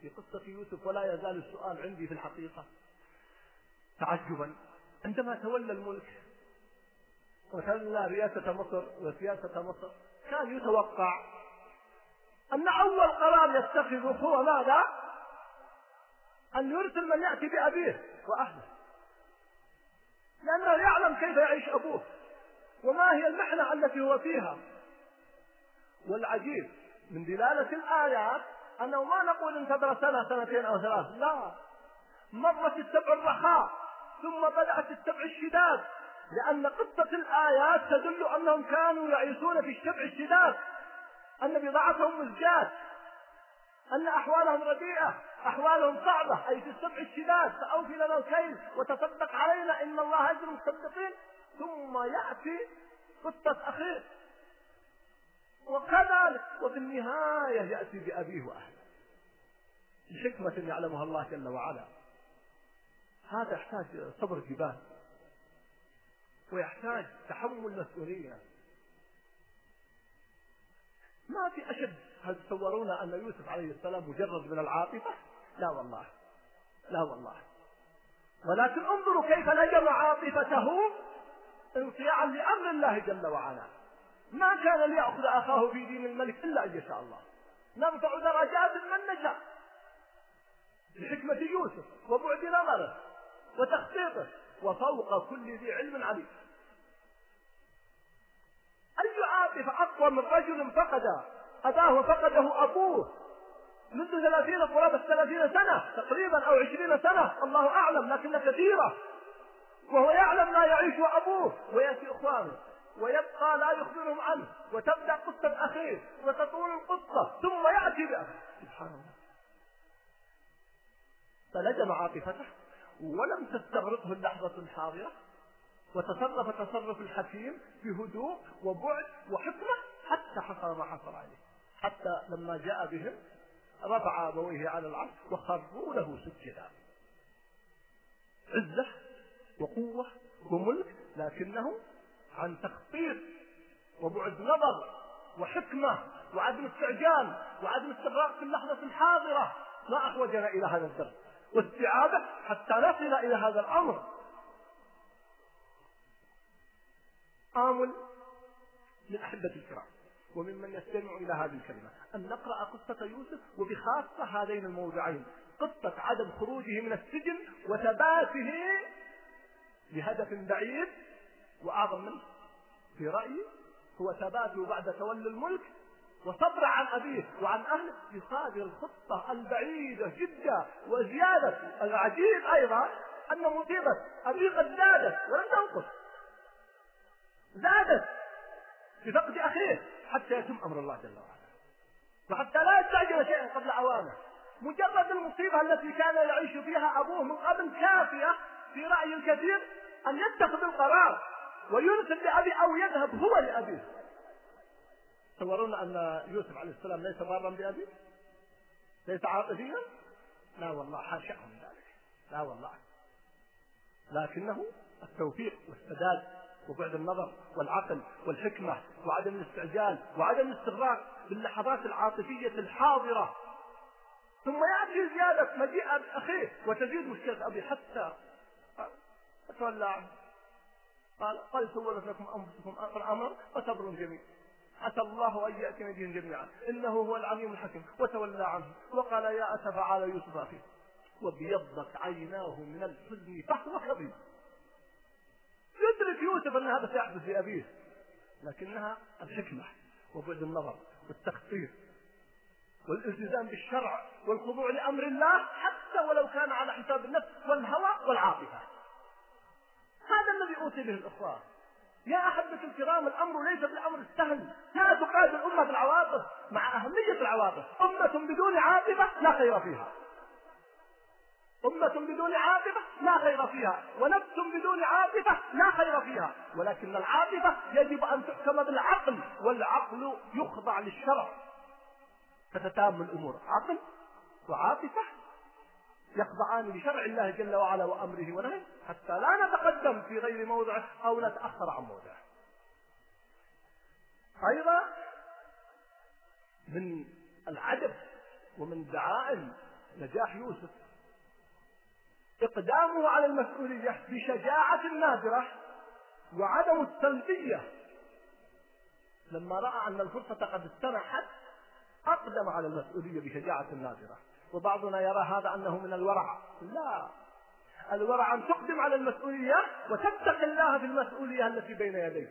في قصة يوسف ولا يزال السؤال عندي في الحقيقة تعجبا. عندما تولى الملك وتولى رئاسة مصر وسياسة مصر كان يتوقع أن أول قرار يتخذه هو ماذا؟ أن يرسل من يأتي بأبيه وأهله. لأنه يعلم كيف يعيش أبوه وما هي المحنة التي هو فيها. والعجيب من دلالة الآيات أنه ما نقول انتظر سنة سنتين أو ثلاث لا. مرت السبع الرخاء ثم بدأت السبع الشداد لأن قصة الآيات تدل أنهم كانوا يعيشون في السبع الشداد. أن بضاعتهم مزجات أن أحوالهم رديئة أحوالهم صعبة أي في السبع الشداد. فأوفي لنا الكيل وتصدق علينا إن الله أجر المصدقين. ثم يأتي قصة أخيه. وكذلك وفي النهاية يأتي بأبيه وأهله. لحكمة يعلمها الله جل وعلا. هذا يحتاج صبر جبال ويحتاج تحمل مسؤولية. ما في أشد هل تصورون أن يوسف عليه السلام مجرد من العاطفة؟ لا والله لا والله. ولكن انظروا كيف نجم عاطفته انصياعا لأمر الله جل وعلا. ما كان ليأخذ أخاه في دين الملك إلا أن يشاء الله. نرفع درجات من نشاء. بحكمة يوسف وبعد نظره وتخطيطه وفوق كل ذي علم عليم. أي عاطفة أقوى من رجل فقد أباه وفقده أبوه منذ ثلاثين قرابة ثلاثين سنة تقريبا أو عشرين سنة الله أعلم لكنها كثيرة. وهو يعلم لا يعيش أبوه ويأتي إخوانه. ويبقى لا يخبرهم عنه وتبدأ قصة أخيه وتطول القصة ثم يأتي بأخيه سبحان الله. فلجم عاطفته ولم تستغرقه اللحظة الحاضرة وتصرف تصرف الحكيم بهدوء وبعد وحكمة حتى حصل ما حصل عليه. حتى لما جاء بهم رفع أبويه على العرش وخروا له سجدا. عزة وقوة وملك لكنه عن تخطيط وبعد نظر وحكمة وعدم استعجال وعدم استغراق في اللحظة الحاضرة. ما أحوجنا إلى هذا الدرس. واستعادة حتى نصل إلى هذا الأمر. آمل للأحبة الكرام وممن يستمع إلى هذه الكلمة. أن نقرأ قصة يوسف وبخاصة هذين الموضعين. قصة عدم خروجه من السجن وثباته لهدف بعيد وأعظم منه. في رأيي هو ثباته بعد تولي الملك وصبر عن أبيه وعن أهله يصادر الخطة البعيدة جدا وزيادة. العجيب أيضا أن مصيبة أبيه قد زادت ولم تنقص زادت بفقد أخيه حتى يتم أمر الله جل وعلا. وحتى لا يستعجل شيئا قبل أوانه مجرد المصيبة التي كان يعيش فيها أبوه من قبل كافية في رأي الكثير أن يتخذ القرار ويرسل لأبي أو يذهب هو لأبيه. تصورون أن يوسف عليه السلام ليس بارا بأبيه؟ ليس عاطفيا؟ لا والله حاشاه من ذلك. لا والله. لكنه التوفيق والسداد وبعد النظر والعقل والحكمة وعدم الاستعجال وعدم الاستغراق باللحظات العاطفية الحاضرة. ثم يأتي زيادة مجيء أخيه وتزيد مشكلة أبي حتى تولى عنه قال قد سولت لكم أنفسكم الأمر وصبر جميل عسى الله أن يأتي بهم جميعا. إنه هو العليم الحكيم. وتولى عنه. وقال يا أسف على يوسف أخيه وابيضت عيناه من الحزن فهو كظيم يدرك يوسف أن هذا سيحدث لأبيه. لكنها الحكمة وبعد النظر والتخطيط والالتزام بالشرع والخضوع لأمر الله حتى ولو كان على حساب النفس والهوى والعاطفة. هذا الذي أوصي به الإخوان. يا أحبة الكرام الأمر ليس بالأمر السهل لا تقاد الأمة بالعواطف مع أهمية العواطف. أمة بدون عاطفة لا خير فيها. أمة بدون عاطفة لا خير فيها. ونفس بدون عاطفة لا خير فيها. ولكن العاطفة يجب أن تحكم بالعقل والعقل يخضع للشرع. فتتام الأمور. عقل وعاطفة يخضعان لشرع الله جل وعلا وأمره ونهيه حتى لا نتقدم في غير موضعه أو نتأخر عن موضعه أيضا من العجب ومن دعائم نجاح يوسف إقدامه على المسؤولية بشجاعة نادرة وعدم السلبية لما رأى أن الفرصة قد استنحت أقدم على المسؤولية بشجاعة نادرة. وبعضنا يرى هذا أنه من الورع. لا. الورع أن تقدم على المسؤولية وتتقي الله في المسؤولية التي بين يديك.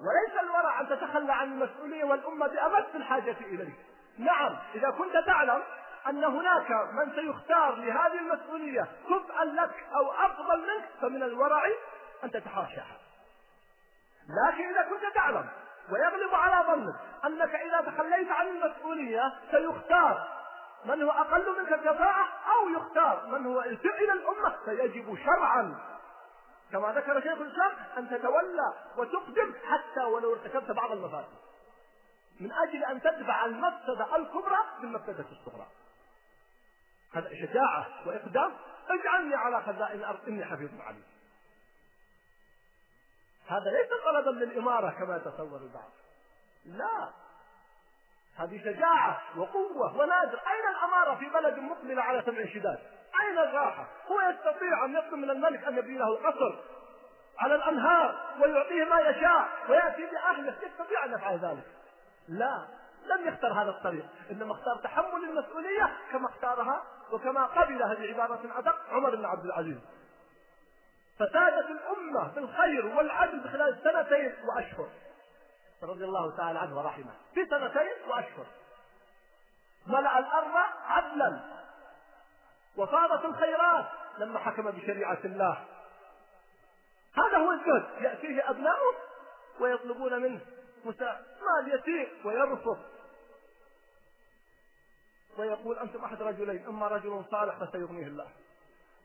وليس الورع أن تتخلى عن المسؤولية والأمة بأمس الحاجة إليك. نعم إذا كنت تعلم أن هناك من سيختار لهذه المسؤولية كفءا لك أو أفضل منك فمن الورع أن تتحاشاها. لكن إذا كنت تعلم ويغلب على ظنك أنك إذا تخليت عن المسؤولية سيختار من هو أقل منك كفاءة أو يختار من هو إلى الأمة فيجب شرعا. كما ذكر شيخ الإسلام أن تتولى وتقدم حتى ولو ارتكبت بعض المفاسد. من أجل أن تدفع المفسدة الكبرى بالمفسدة الصغرى. هذا شجاعة وإقدام. اجعلني على خزائن الأرض إني حفيظ عليم. هذا ليس طلبا للإمارة كما يتصور البعض. لا. هذه شجاعة وقوة ونادر. أين الأمارة في بلد مقبل على سبع شداد؟ أين الراحة؟ هو يستطيع أن يطلب من الملك أن يبني له قصر على الأنهار ويعطيه ما يشاء ويأتي بأهله يستطيع أن يفعل ذلك. لا لم يختر هذا الطريق. إنما اختار تحمل المسؤولية كما اختارها وكما قبلها بعبارة أدق عمر بن عبد العزيز. فسادت الأمة بالخير والعدل خلال سنتين وأشهر. رضي الله تعالى عنه ورحمه. في سنتين وأشهر. ملأ الأرض عدلا. وفاضت الخيرات. لما حكم بشريعة الله. هذا هو الجهد. يأتيه أبناؤه ويطلبون منه مال يسير ويرفض. ويقول أنتم أحد رجلين. إما رجل صالح فسيغنيه الله.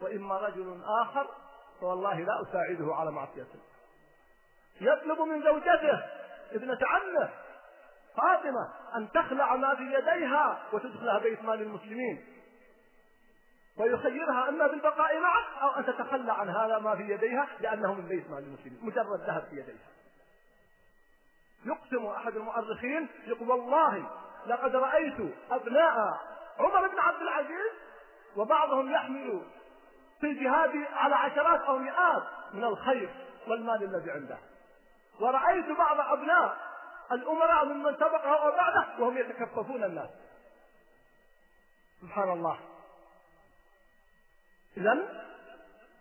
وإما رجل آخر فوالله لا أساعده على معصية الله. يطلب من زوجته ابنة عمه فاطمة أن تخلع ما في يديها وتدخلها بيت مال المسلمين. ويخيرها أما بالبقاء معه أو أن تتخلى عن هذا ما في يديها لأنه من بيت مال المسلمين مجرد ذهب في يديها. يقسم أحد المؤرخين يقول والله لقد رأيت أبناء عمر بن عبد العزيز وبعضهم يحمل في الجهاد على عشرات أو مئات من الخير والمال الذي عنده. ورأيت بعض أبناء الأمراء ممن سبقه أو بعده وهم يتكففون الناس. سبحان الله. إذا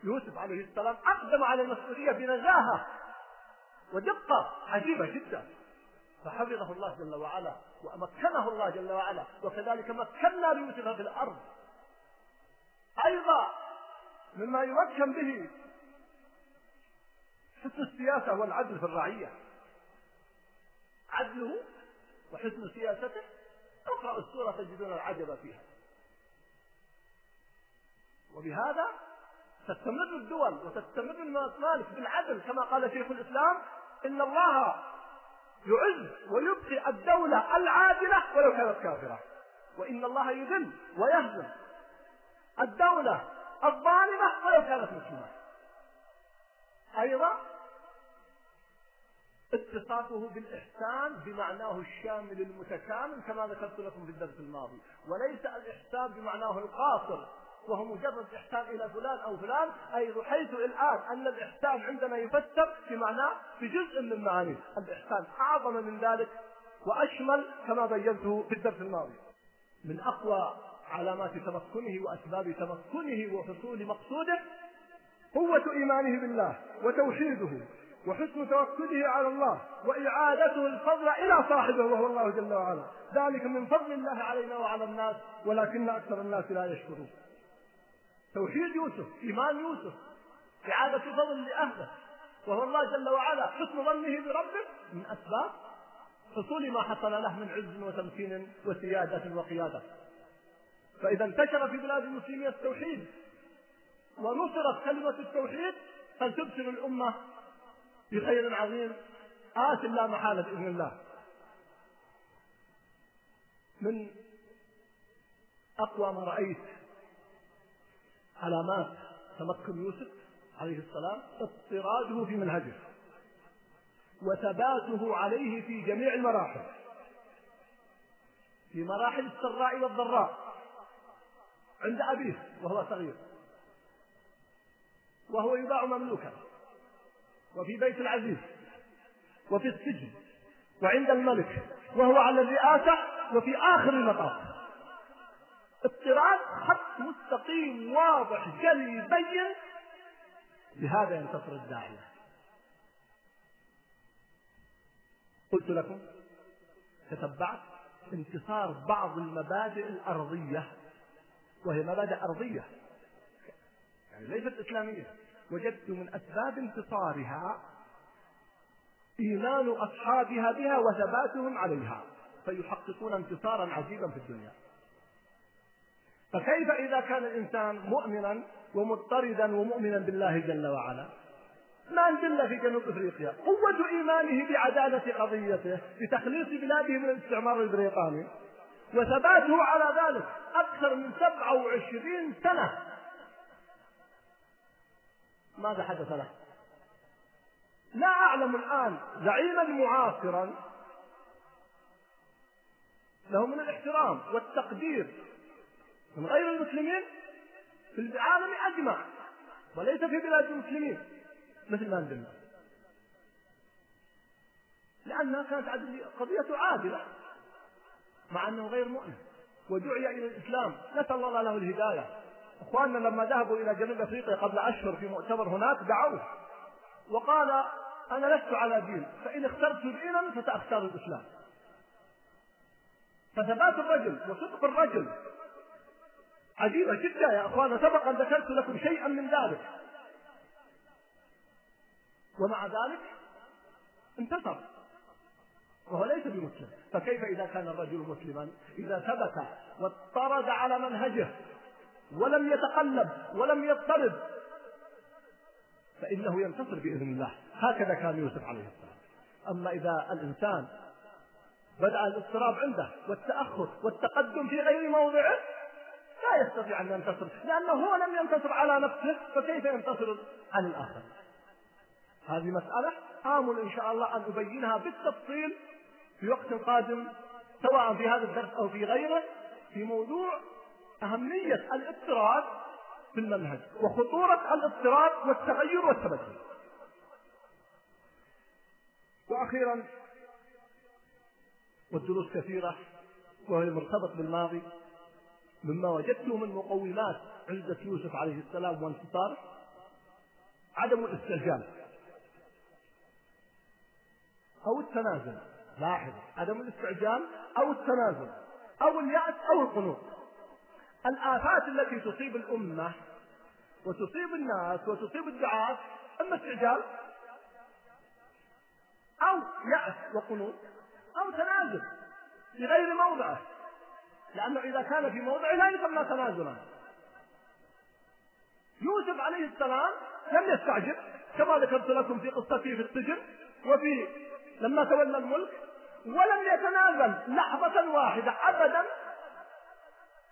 يوسف عليه السلام أقدم على المسؤولية بنزاهة ودقة عجيبة جدا. فحفظه الله جل وعلا ومكنه الله جل وعلا وكذلك مكنا ليوسف في الأرض. أيضا مما يمكن به حسن السياسة والعدل في الرعية. عدله وحسن سياسته. اقرأوا السورة تجدون العجب فيها. وبهذا تستمر الدول وتستمر الممالك بالعدل كما قال شيخ الإسلام إن الله يعز ويبقي الدولة العادلة ولو كانت كافرة. وإن الله يذل ويهزم الدولة الظالمة ولو كانت مسلمة. أيضا اتصافه بالإحسان بمعناه الشامل المتكامل كما ذكرت لكم في الدرس الماضي وليس الإحسان بمعناه القاصر وهو مجرد إحسان إلى فلان أو فلان أي رحيت الآن أن الإحسان عندنا يفسر بمعناه بجزء من معانيه الإحسان أعظم من ذلك وأشمل كما بينته في الدرس الماضي. من أقوى علامات تمكنه وأسباب تمكنه وحصول مقصوده قوة إيمانه بالله وتوحيده وحسن توكله على الله وإعادته الفضل إلى صاحبه وهو الله جل وعلا. ذلك من فضل الله علينا وعلى الناس ولكن أكثر الناس لا يشكرون. توحيد يوسف إيمان يوسف إعادة فضل لأهله وهو الله جل وعلا. حسن ظنه بربه من أسباب حصول ما حصل له من عز وتمكين وسيادة وقيادة. فإذا انتشر في بلاد المسلمين التوحيد ونصرت كلمة التوحيد فلتبشر الأمة بخير عظيم. آت لا محالة بإذن الله. من أقوى ما رأيت علامات تمكن يوسف عليه السلام اضطراده في منهجه وثباته عليه في جميع المراحل. في مراحل السراء والضراء. عند أبيه وهو صغير. وهو يباع مملوكا وفي بيت العزيز وفي السجن وعند الملك وهو على الرئاسة وفي آخر المطاف. اضطراد خط مستقيم واضح جلي بين بهذا ينتصر الداعية قلت لكم تتبعت انتصار بعض المبادئ الأرضية وهي مبادئ أرضية. يعني ليست إسلامية. وجدت من أسباب انتصارها إيمان أصحابها بها وثباتهم عليها. فيحققون انتصارا عجيبا في الدنيا. فكيف إذا كان الإنسان مؤمنا ومضطردا ومؤمنا بالله جل وعلا؟ ما ندل في جنوب إفريقيا. قوة إيمانه بعدالة قضيته بتخليص بلاده من الاستعمار البريطاني. وثباته على ذلك أكثر من 27 سنة. ماذا حدث له؟ لا أعلم الآن. زعيما معاصرا. له من الاحترام والتقدير. من غير المسلمين في العالم أجمع. وليس في بلاد المسلمين. مثل ما ندلنا لأنها كانت قضية عادلة. مع أنه غير مؤمن. ودعي إلى الإسلام. نسأل الله له الهداية. إخواننا لما ذهبوا إلى جنوب أفريقيا قبل أشهر في مؤتمر هناك دعوه. وقال أنا لست على دين فإن اخترت دينا فسأختار الإسلام. فثبات الرجل وصدق الرجل. عجيبة جدا يا أخوانا سبقا ذكرت لكم شيئا من ذلك. ومع ذلك انتصر. وهو ليس بمسلم. فكيف إذا كان الرجل مسلما؟ إذا ثبت واضطرد على منهجه. ولم يتقلب ولم يضطرب. فإنه ينتصر بإذن الله. هكذا كان يوسف عليه السلام. أما إذا الإنسان بدأ الاضطراب عنده والتأخر والتقدم في غير موضعه لا يستطيع أن ينتصر. لأنه هو لم ينتصر على نفسه فكيف ينتصر على الآخر؟ هذه مسألة آمل إن شاء الله أن أبينها بالتفصيل في وقت قادم سواء في هذا الدرس أو في غيره في موضوع أهمية الاضطراد في المنهج وخطورة الاضطراد والتغير والتبدل. وأخيرا والدروس كثيرة وهي مرتبط بالماضي. مما وجدته من مقومات عزة يوسف عليه السلام وانتصاره عدم الاستعجال أو التنازل. لاحظ عدم الاستعجال أو التنازل أو اليأس أو القنوط. الآفات التي تصيب الأمة وتصيب الناس وتصيب الدعاة إما استعجال أو يأس وقنوط أو تنازل في غير موضعه لأنه إذا كان في موضعه لا يسمى تنازلا. يوسف عليه السلام لم يستعجل كما ذكرت لكم في قصته في السجن وفي لما تولى الملك ولم يتنازل لحظة واحدة أبدا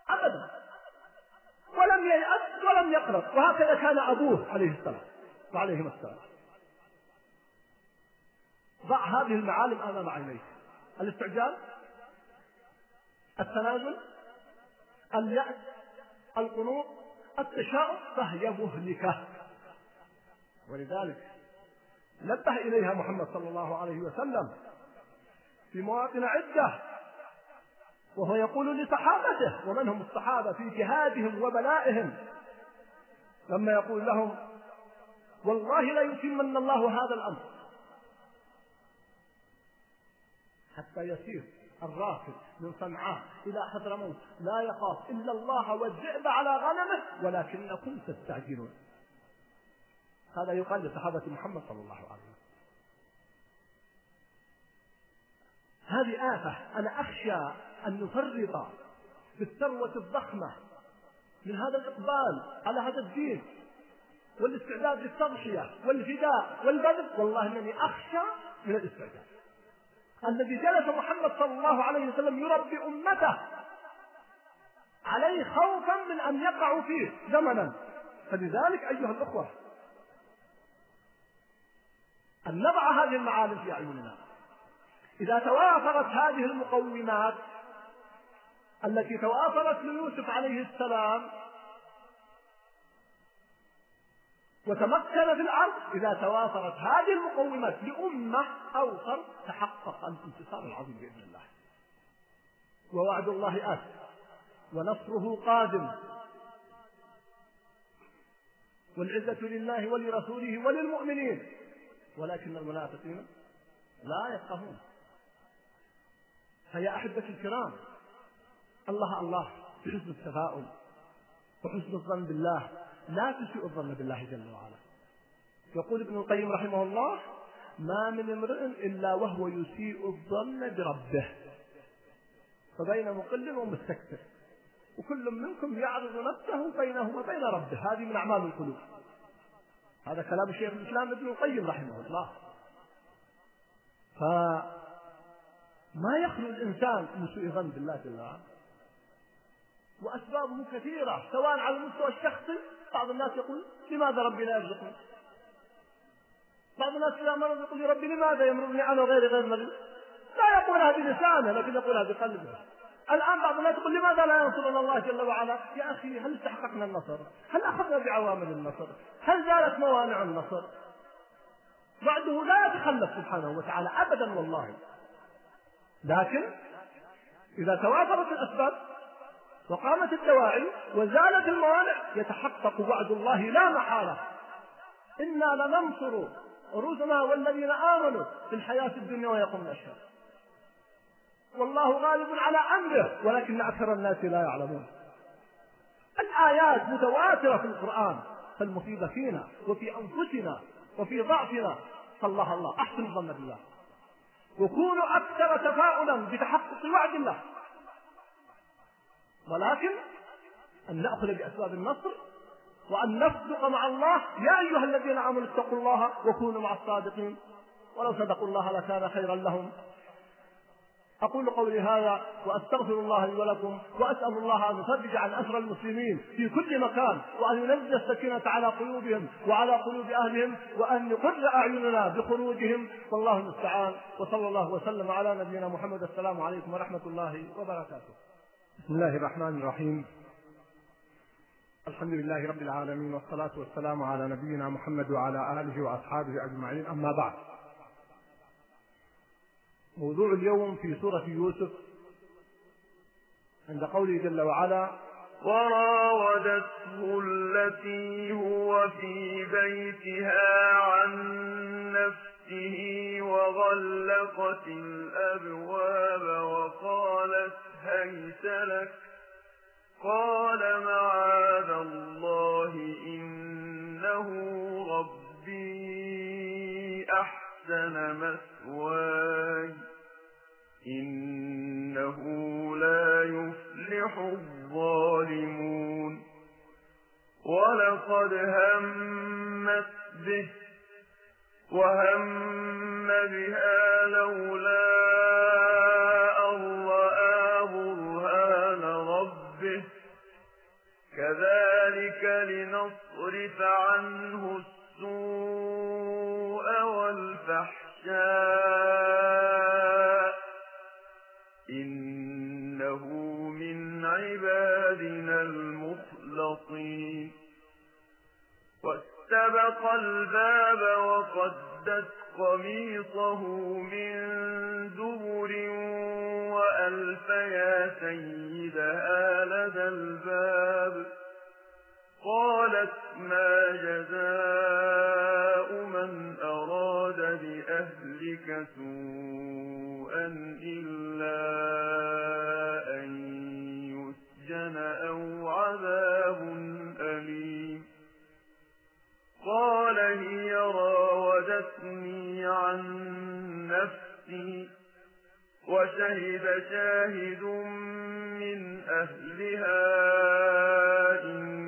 أبدا. ولم ييأس ولم يقلق وهكذا كان أبوه عليه السلام وعليهما السلام. ضع هذه المعالم أمام عينيك الاستعجال التنازل اليأس القنوط التشاؤم فهي مهلكة ولذلك نبه إليها محمد صلى الله عليه وسلم في مواطن عدة وهو يقول لصحابته ومن هم الصحابة؟ في جهادهم وبلائهم. لما يقول لهم والله لا يتمن الله هذا الأمر. حتى يسير الراكب من صنعاء إلى حضرموت. لا يخاف إلا الله والذئب على غنمه ولكنكم تستعجلون. هذا يقال لصحابة محمد صلى الله عليه وسلم. هذه آفة. أنا أخشى أن نفرط في الثروة الضخمة من هذا الإقبال على هذا الدين والاستعداد للتضحية والفداء والبذل. والله إنني أخشى من الاستعداد. الذي جلس محمد صلى الله عليه وسلم يربي أمته عليه خوفا من أن يقعوا فيه زمنا. فلذلك أيها الأخوة أن نضع هذه المعالم في أعيننا إذا توافرت هذه المقومات التي توافرت ليوسف عليه السلام وتمكن في الأرض إذا توافرت هذه المقومات لأمة أوصل تحقق الانتصار العظيم بإذن الله. ووعد الله آت. ونصره قادم. والعزة لله ولرسوله وللمؤمنين. ولكن المنافقين لا يفقهون. فيا أحبتي الكرام الله الله. بحسن التفاؤل وحسن الظن بالله. لا تسيء الظن بالله جل وعلا. يقول ابن القيم رحمه الله ما من امرئ إلا وهو يسيء الظن بربه. فبين مقل ومستكثر. وكل منكم يعرض نفسه بينه وبين ربه. هذه من أعمال القلوب. هذا كلام الشيخ الإسلام ابن القيم رحمه الله. فما يخلو الإنسان من سوء ظن بالله جل وعلا؟ وأسبابه كثيرة سواء على المستوى الشخصي بعض الناس يقول لماذا ربي لا يرزقني؟ بعض الناس إذا مرض يقول ربي لماذا يمرضني أنا غير غير مريض لا يقولها بلسانه لكن يقولها بقلبه الآن بعض الناس يقول لماذا لا ينصرنا الله جل وعلا؟ يا أخي هل استحققنا النصر؟ هل أخذنا بعوامل النصر؟ هل زالت موانع النصر؟ وعده لا يتخلف سبحانه وتعالى أبدا والله. لكن إذا توافرت الأسباب وقامت الدواعي وزالت الموانع. يتحقق وعد الله لا محالة. إنا لننصر رسلنا والذين آمنوا في الحياة الدنيا ويقوم الأشهاد. والله غالب على أمره ولكن أكثر الناس لا يعلمون. الآيات متواترة في القرآن فالمصيبة فينا وفي أنفسنا وفي ضعفنا. فالله الله أحسن الظن بالله. وكونوا أكثر تفاؤلا بتحقق وعد الله. ولكن أن نأخذ بأسباب النصر وأن نصدق مع الله. يا أيها الذين آمنوا اتقوا الله وكونوا مع الصادقين. ولو صدقوا الله لكان خيرا لهم. أقول قولي هذا وأستغفر الله لي ولكم وأسأل الله أن يفرج عن أسر المسلمين في كل مكان وأن ينزل السكينة على قلوبهم وعلى قلوب أهلهم وأن يقر أعيننا بخروجهم. والله المستعان. وصلى الله وسلم على نبينا محمد. السلام عليكم ورحمة الله وبركاته. بسم الله الرحمن الرحيم. الحمد لله رب العالمين والصلاة والسلام على نبينا محمد وعلى آله وأصحابه أجمعين. أما بعد. موضوع اليوم في سورة يوسف عند قوله جل وعلا وراودته التي هو في بيتها عن نفسه وغلقت الأبواب وقالت هيت لك قال معاذ الله إنه ربي أحسن مثواي إنه لا يفلح الظالمون ولقد همت به وهم بها لولا لنصرف عنه السوء والفحشاء إنه من عبادنا المخلصين. فاستبق الباب وقدت قميصه من دبر وألف يا سيدها لدى الباب. قالت ما جزاء من أراد بأهلك سوءا إلا أن يسجن أو عذاب أليم. قال هي راودتني عن نفسي وشهد شاهد من أهلها إن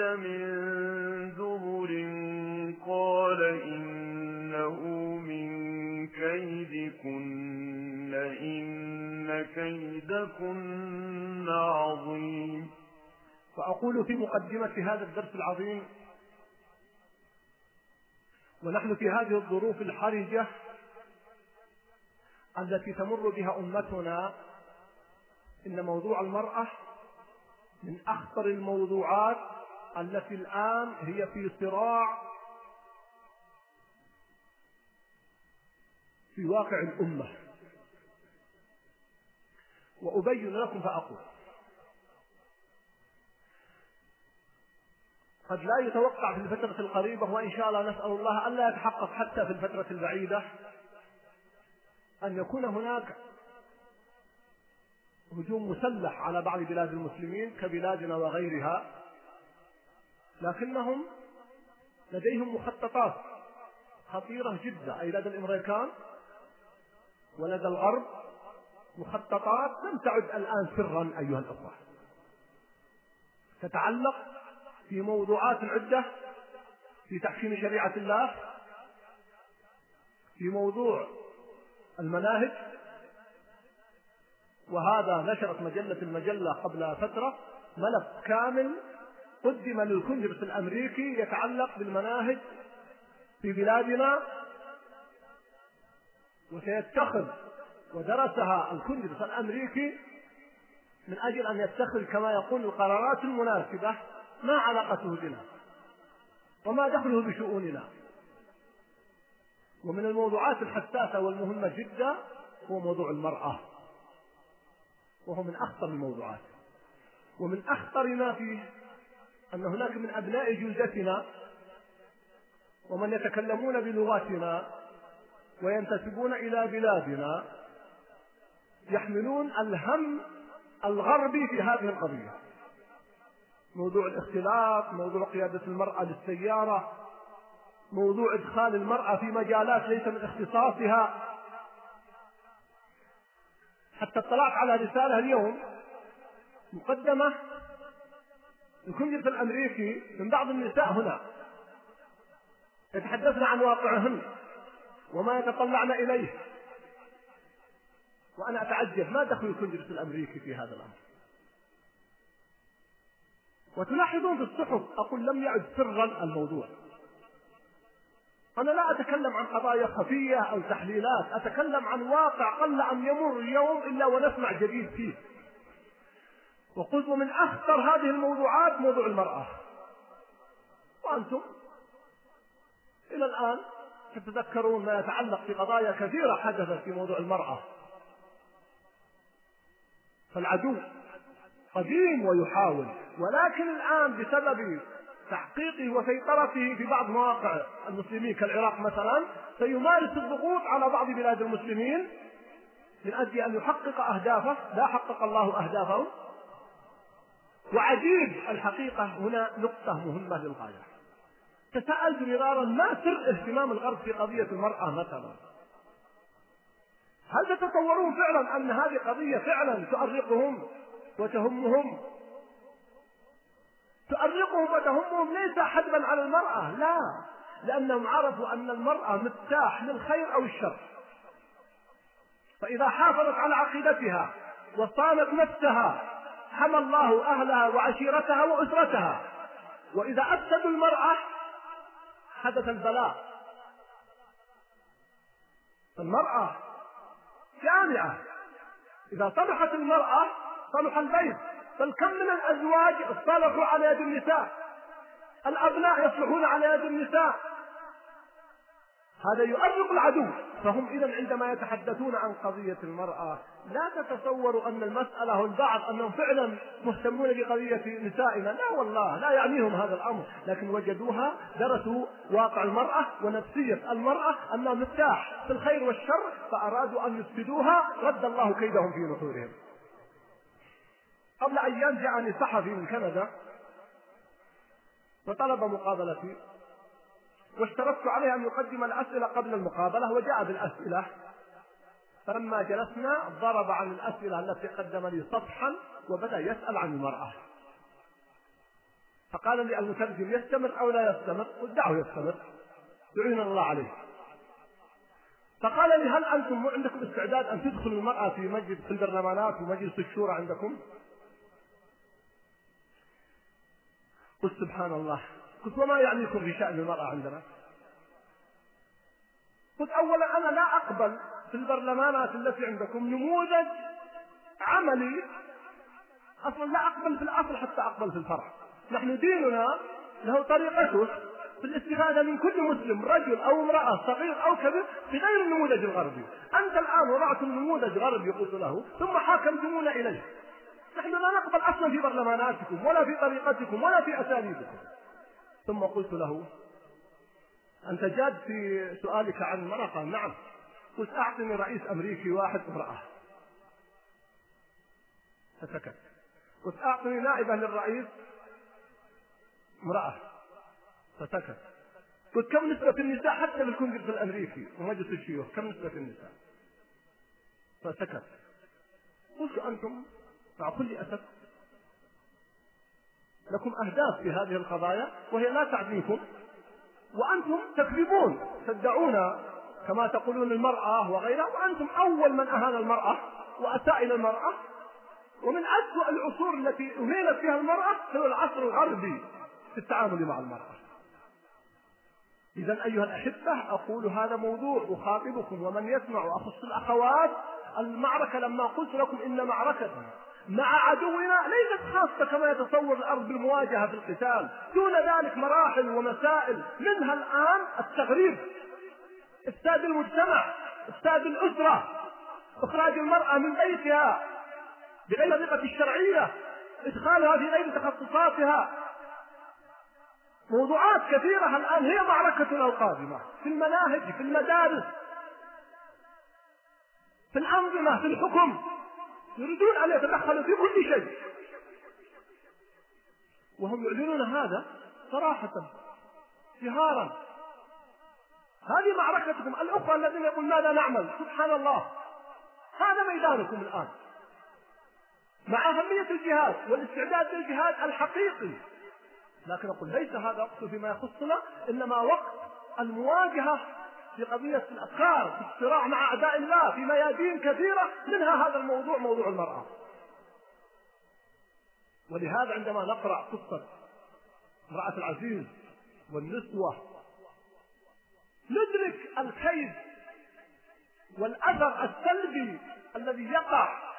من دبر قال إنه من كيدكن إن كيدكن عظيم. فأقول في مقدمة هذا الدرس العظيم ونحن في هذه الظروف الحرجة التي تمر بها أمتنا إن موضوع المرأة من أخطر الموضوعات التي الآن هي في صراع في واقع الأمة. وأبين لكم فأقول. قد لا يتوقع في الفترة القريبة وإن شاء الله نسأل الله ألا يتحقق حتى في الفترة البعيدة أن يكون هناك هجوم مسلح على بعض بلاد المسلمين كبلادنا وغيرها. لكنهم لديهم مخططات خطيرة جدا. أي لدى الأمريكان ولدى الغرب مخططات لم تعد الآن سرا أيها الأخوة. تتعلق في موضوعات عدة في تحكيم شريعة الله في موضوع المناهج وهذا نشرت مجلة المجلة قبل فترة ملف كامل قدم للكونجرس الأمريكي يتعلق بالمناهج في بلادنا وسيتخذ ودرسها الكونجرس الأمريكي من أجل أن يتخذ كما يقول القرارات المناسبة ما علاقته بنا وما دخله بشؤوننا. ومن الموضوعات الحساسة والمهمة جدا هو موضوع المرأة. وهو من أخطر الموضوعات. ومن أخطر ما فيه أن هناك من أبناء جلدتنا ومن يتكلمون بلغاتنا وينتسبون إلى بلادنا يحملون الهم الغربي في هذه القضية. موضوع الاختلاط موضوع قيادة المرأة للسيارة موضوع إدخال المرأة في مجالات ليس من اختصاصها. حتى اطلعت على رسالة اليوم مقدمة الكونجرس الأمريكي من بعض النساء هنا. يتحدثن عن واقعهن وما يتطلعن إليه. وأنا أتعجب ما دخل الكونجرس الأمريكي في هذا الأمر؟ وتلاحظون في الصحف أقول لم يعد سرا الموضوع. أنا لا أتكلم عن قضايا خفية أو تحليلات أتكلم عن واقع قل أن يمر يوم إلا ونسمع جديد فيه. وقلت ومن أخطر هذه الموضوعات موضوع المرأة. وأنتم إلى الآن تتذكرون ما يتعلق في قضايا كثيرة حدثت في موضوع المرأة. فالعدو قديم ويحاول ولكن الآن بسبب تحقيقه وسيطرته في بعض مواقع المسلمين كالعراق مثلا سيمارس الضغوط على بعض بلاد المسلمين من أجل أن يحقق أهدافه. لا حقق الله أهدافه. وعجيب الحقيقة هنا نقطة مهمة للغاية. تساءلت مرارا ما سر اهتمام الغرب في قضية المرأة مثلا؟ هل تتصورون فعلا أن هذه قضية فعلا تؤرقهم وتهمهم؟ تؤرقهم وتهمهم ليس حتما على المرأة لا لأنهم عرفوا أن المرأة مفتاح للخير أو الشر. فإذا حافظت على عقيدتها وصانت نفسها حمى الله أهلها وعشيرتها وأسرتها. وإذا أفسدوا المرأة حدث البلاء. المرأة جامعة. إذا صلحت المرأة صلح البيت. بل كم من الأزواج اصطلحوا على يد النساء. الأبناء يصلحون على يد النساء. هذا يؤرق العدو. فهم إذا عندما يتحدثون عن قضية المرأة لا تتصوروا أن المسألة والبعض أنهم فعلا مهتمون بقضية نسائنا. لا والله لا يعنيهم هذا الأمر. لكن وجدوها درسوا واقع المرأة ونفسية المرأة أنها مفتاح في الخير والشر فأرادوا أن يفسدوها. رد الله كيدهم في نحورهم. قبل أيام جاءني صحفي من كندا وطلب مقابلتي. واشترطت عليه أن يقدم الأسئلة قبل المقابلة وجاء بالأسئلة. فلما جلسنا ضرب عن الأسئلة التي قدم لي سطحا وبدأ يسأل عن المرأة. فقال لي المترجم يستمر أو لا يستمر؟ قلت دعه يستمر. يعين الله عليه. فقال لي هل أنتم عندكم استعداد أن تدخلوا المرأة في مجلس في البرلمانات ومجلس الشورى عندكم؟ قلت سبحان الله. قلت وما يعنيكم بشأن المرأة عندنا؟ قلت أولا أنا لا أقبل في البرلمانات التي عندكم نموذج عملي. أصلا لا أقبل في الأصل حتى أقبل في الفرع نحن ديننا له طريقته في الاستفادة من كل مسلم رجل أو امرأة صغير أو كبير بغير النموذج الغربي. أنت الآن وضعتم نموذج غربي قلت له ثم حاكمتمونا إليه. نحن لا نقبل أصلا في برلماناتكم ولا في طريقتكم ولا في أساليبكم. ثم قلت له أنت جاد في سؤالك عن المرأة قال نعم. قلت أعطني رئيس أمريكي واحد امرأة. فسكت. قلت أعطني نائبة للرئيس امرأة. فسكت. قلت كم نسبة النساء؟ حتى في الكونجرس الأمريكي ومجلس الشيوخ كم نسبة النساء؟ فسكت. قلت أنتم مع كل أسف لكم أهداف في هذه القضايا وهي لا تعنيكم. وأنتم تكذبون تدعون كما تقولون المرأة وغيرها وأنتم أول من أهان المرأة وأساء إلى المرأة. ومن أسوأ العصور التي أهينت فيها المرأة هو العصر الغربي في التعامل مع المرأة. إذا أيها الأحبة أقول هذا موضوع أخاطبكم ومن يسمع وأخص الأخوات المعركة لما قلت لكم إن معركتنا مع عدونا ليست خاصة كما يتصور الأرض بالمواجهة في القتال. دون ذلك مراحل ومسائل. منها الآن التغريب. إفساد المجتمع إفساد الأسرة إخراج المرأة من بيتها بغير الطريقة الشرعية إدخالها في غير تخصصاتها. موضوعات كثيرة الآن هي معركتنا القادمة. في المناهج في المدارس في الأنظمة في الحكم. يريدون أن يتدخلوا في كل شيء. وهم يعلنون هذا صراحة جهارا. هذه معركتكم الأخوة الذين يقول ماذا نعمل؟ سبحان الله. هذا ميدانكم الآن. مع أهمية الجهاد والاستعداد للجهاد الحقيقي. لكن أقول ليس هذا وقت فيما يخصنا إنما وقت المواجهة في قضية الأفكار في الصراع مع أعداء الله في ميادين كثيرة منها هذا الموضوع موضوع المرأة. ولهذا عندما نقرأ قصة امرأة العزيز والنسوة ندرك الكيد والأثر السلبي الذي يقع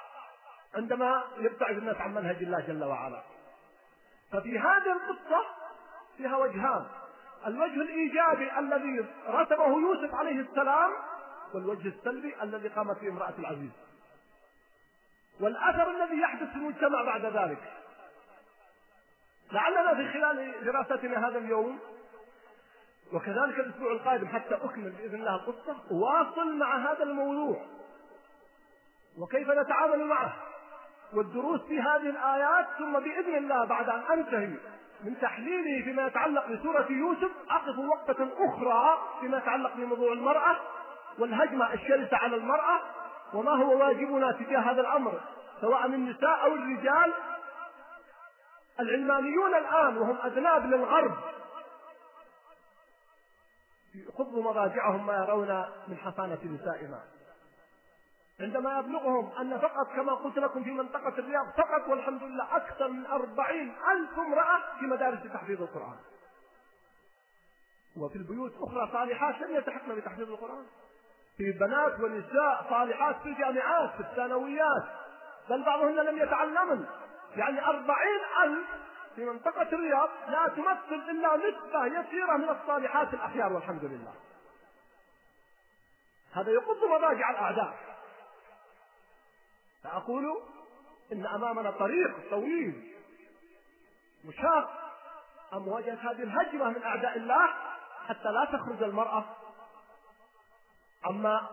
عندما يبتعد الناس عن منهج الله جل وعلا. ففي هذه القصة فيها وجهان. الوجه الإيجابي الذي رسمه يوسف عليه السلام والوجه السلبي الذي قامت به امرأة العزيز. والأثر الذي يحدث في المجتمع بعد ذلك. لعلنا في خلال دراستنا هذا اليوم وكذلك الأسبوع القادم حتى أكمل بإذن الله القصة واصل مع هذا الموضوع. وكيف نتعامل معه؟ والدروس في هذه الآيات ثم بإذن الله بعد أن أنتهي من تحليله فيما يتعلق بسورة يوسف أقف وقفة أخرى فيما يتعلق بموضوع المرأة والهجمة الشرسة على المرأة وما هو واجبنا تجاه هذا الأمر سواء النساء أو الرجال. العلمانيون الآن وهم أذناب للغرب. خذوا مضاجعهم ما يرون من حصانة نسائنا. عندما يبلغهم أن فقط كما قلت لكم في منطقة الرياض فقط والحمد لله أكثر من أربعين ألف امرأة في مدارس تحفيظ القرآن. وفي البيوت أخرى صالحات لم يلتحقن بتحفيظ القرآن. في بنات ونساء صالحات في الجامعات في الثانويات. بل بعضهن لم يتعلمن. يعني أربعين ألف في منطقة الرياض لا تمثل إلا نسبة يسيرة من الصالحات الأخيار والحمد لله. هذا يقض مضاجع الأعداء. فأقول إن أمامنا طريق طويل مشاق. مواجهة هذه الهجمة من أعداء الله حتى لا تخرج المرأة عما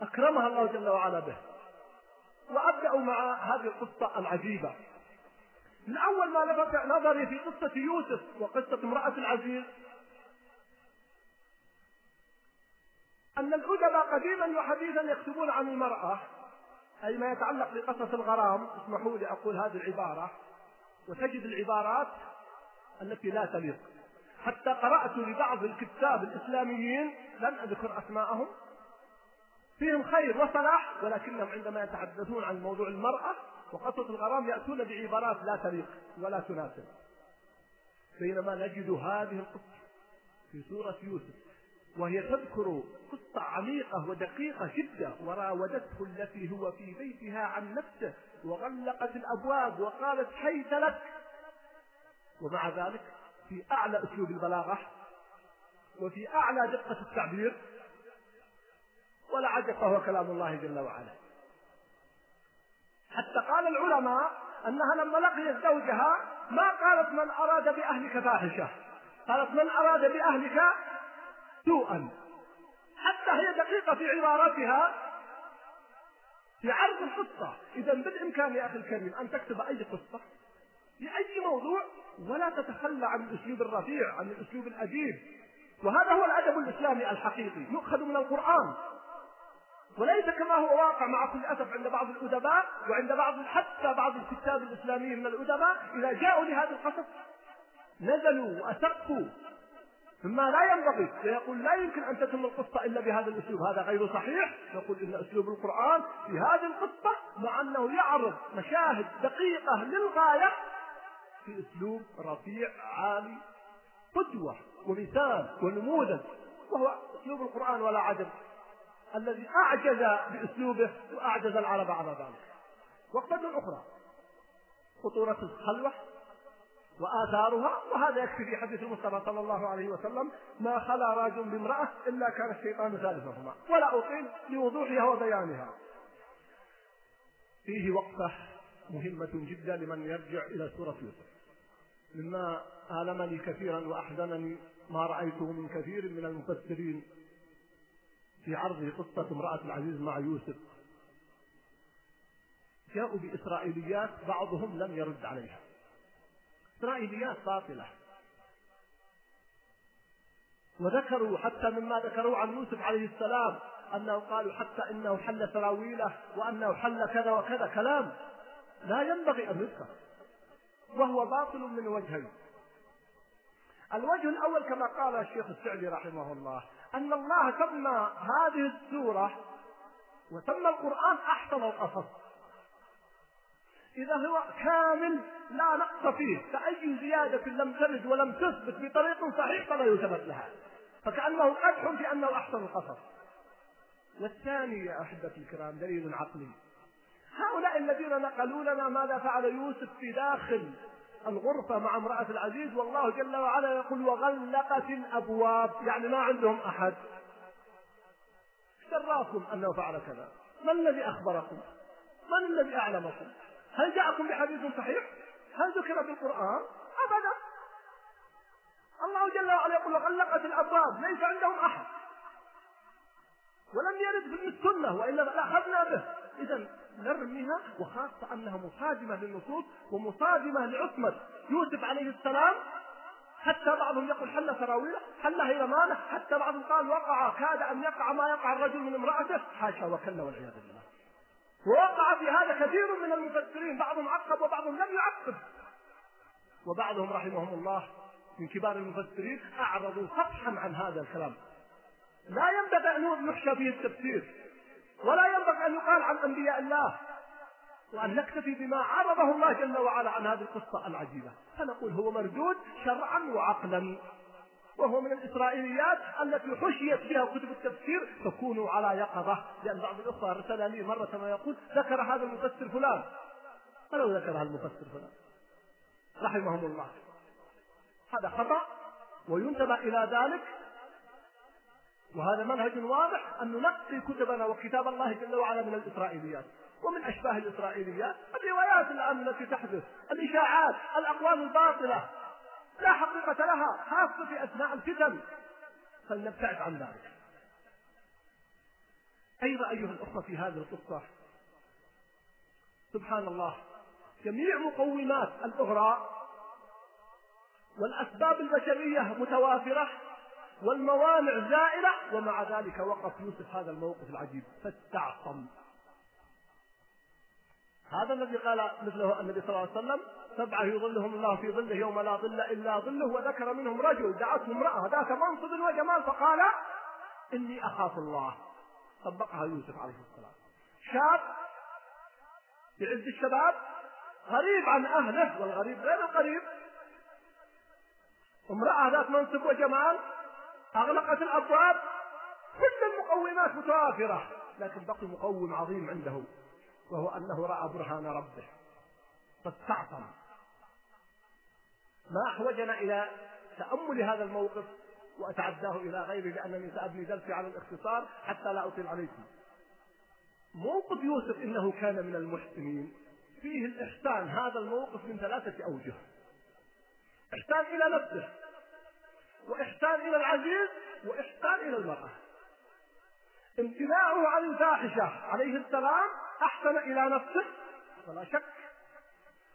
أكرمها الله جل وعلا به. وأبدأ مع هذه القصة العجيبة. من أول ما لفت نظري في قصة يوسف وقصة امرأة العزيز أن الأدباء قديما وحديثا يكتبون عن المرأة. أي ما يتعلق بقصص الغرام اسمحوا لي أقول هذه العبارة وتجد العبارات التي لا تليق. حتى قرأت لبعض الكتاب الإسلاميين لن أذكر أسماءهم. فيهم خير وصلاح ولكنهم عندما يتحدثون عن موضوع المرأة وقصة الغرام يأتون بعبارات لا تليق ولا تناسب. بينما نجد هذه القصة في سورة يوسف. وهي تذكر قصة عميقة ودقيقة جدا وراودته التي هو في بيتها عن نفسه وغلقت الأبواب وقالت حيث لك؟ ومع ذلك في أعلى أسلوب البلاغة وفي أعلى دقة التعبير ولا عجب فهو كلام الله جل وعلا. حتى قال العلماء أنها لما لقيت زوجها ما قالت من أراد بأهلك فاحشة قالت من أراد بأهلك سوءا حتى هي دقيقة في عباراتها في عرض القصة. إذا بالإمكان يا أخي الكريم أن تكتب أي قصة لأي موضوع ولا تتخلى عن الأسلوب الرفيع عن الأسلوب الأديب. وهذا هو الأدب الإسلامي الحقيقي يؤخذ من القرآن. وليس كما هو واقع مع كل اسف عند بعض الأدباء وعند بعض حتى بعض الكتاب الإسلاميين من الأدباء. إذا جاءوا لهذا القصص نزلوا وأسقوا مما لا ينبغي. ويقول لا يمكن أن تتم القصة إلا بهذا الأسلوب. هذا غير صحيح. نقول إن أسلوب القرآن في هذه القصة مع أنه يعرض مشاهد دقيقة للغاية في أسلوب رفيع عالي قدوة ومثال ونموذج. وهو أسلوب القرآن ولا عجب الذي أعجز بأسلوبه وأعجز العرب على ذلك. وقفة أخرى. خطورة الخلوة. وآثارها وهذا يكفي في حديث المصطفى صلى الله عليه وسلم ما خلا رجل بامرأة إلا كان الشيطان ثالثهما. ولا أطيل لوضوحها وبيانها. فيه وقفة مهمة جدا لمن يرجع إلى سورة يوسف. مما آلمني كثيرا وأحزنني ما رأيته من كثير من المفسرين في عرض قصة امرأة العزيز مع يوسف. جاءوا بإسرائيليات بعضهم لم يرد عليها. إسرائيليات باطلة. وذكروا حتى مما ذكروا عن يوسف عليه السلام أنه قالوا حتى إنه حل سراويله وأنه حل كذا وكذا. كلام لا ينبغي أن يذكر وهو باطل من وجهين. الوجه الأول كما قال الشيخ السعدي رحمه الله أن الله سمى هذه السورة وسمى القرآن أحسن القصص. إذا هو كامل لا نقص فيه فأي زيادة لم ترد ولم تثبت بطريق صحيح فلا يثبت لها. فكأنه قدح في أنه أحسن القصص. والثاني يا أحبتي الكرام دليل عقلي. هؤلاء الذين نقلوا لنا ماذا فعل يوسف في داخل الغرفة مع امرأة العزيز والله جل وعلا يقول وغلقت الأبواب. يعني ما عندهم أحد. سراكم أنه فعل كذا. من الذي أخبركم؟ من الذي أعلمكم؟ هل جاءكم بحديث صحيح؟ هل ذكر في القرآن؟ أبدا. الله جل وعلا يقول وغلقت الأبواب ليس عندهم أحد. ولم يرد في السنة وإلا لأخذنا به. إذا نرميها وخاصة أنها مصادمة للنصوص ومصادمة لعصمة يوسف عليه السلام. حتى بعضهم يقول حل سراويله حل هيلمانه حتى بعضهم قال وقع كاد أن يقع ما يقع الرجل من امرأته. حاشا وكلا والعياذ بالله. ووقع في هذا كثير من المفسرين بعضهم عقب وبعضهم لم يعقب. وبعضهم رحمهم الله من كبار المفسرين أعرضوا فتحا عن هذا الكلام. لا ينبغي أن نحشى فيه التفسير ولا ينبغي أن يقال عن أنبياء الله وأن نكتفي بما عرضه الله جل وعلا عن هذه القصة العجيبة. فنقول هو مردود شرعا وعقلا. وهو من الإسرائيليات التي حشيت بها كتب التفسير فكونوا على يقظة لأن بعض الأخوة أرسل لي مرة ما يقول ذكر هذا المفسر فلان. فلو ذكر المفسر فلان. رحمهم الله. هذا خطأ وينتبه إلى ذلك. وهذا منهج واضح أن ننقي كتبنا وكتاب الله جل وعلا من الإسرائيليات. ومن أشباه الإسرائيليات الروايات الآن التي تحدث الإشاعات الأقوال الباطلة. لا حقيقة لها خاصة في أثناء الفتن. فلنبتعد عن ذلك. أيضا أيها الأخوة في هذه القصة؟ سبحان الله. جميع مقومات الإغراء والأسباب البشرية متوافرة والموانع زائلة ومع ذلك وقف يوسف هذا الموقف العجيب. فاستعصم. هذا الذي قال مثله النبي صلى الله عليه وسلم سبعة يظلهم الله في ظله يوم لا ظل إلا ظله وذكر منهم رجل دعته امرأة ذات منصب وجمال فقال إني أخاف الله. طبقها يوسف عليه السلام. شاب في عز الشباب غريب عن أهله والغريب غير القريب. امرأة ذات منصب وجمال أغلقت الأبواب كل المقومات متوافرة لكن بقي مقوم عظيم عنده وهو أنه رأى برهان ربه فاستعصم. ما أحوجنا إلى تأمل هذا الموقف وأتعداه إلى غيره لأنني سأبني درسي على الاختصار حتى لا أطيل عليكم. موقف يوسف إنه كان من المحسنين. فيه الإحسان هذا الموقف من ثلاثة أوجه. إحسان إلى نفسه وإحسان إلى العزيز وإحسان إلى المرأة. امتناعه عن الفاحشة عليه السلام أحسن إلى نفسه ولا شك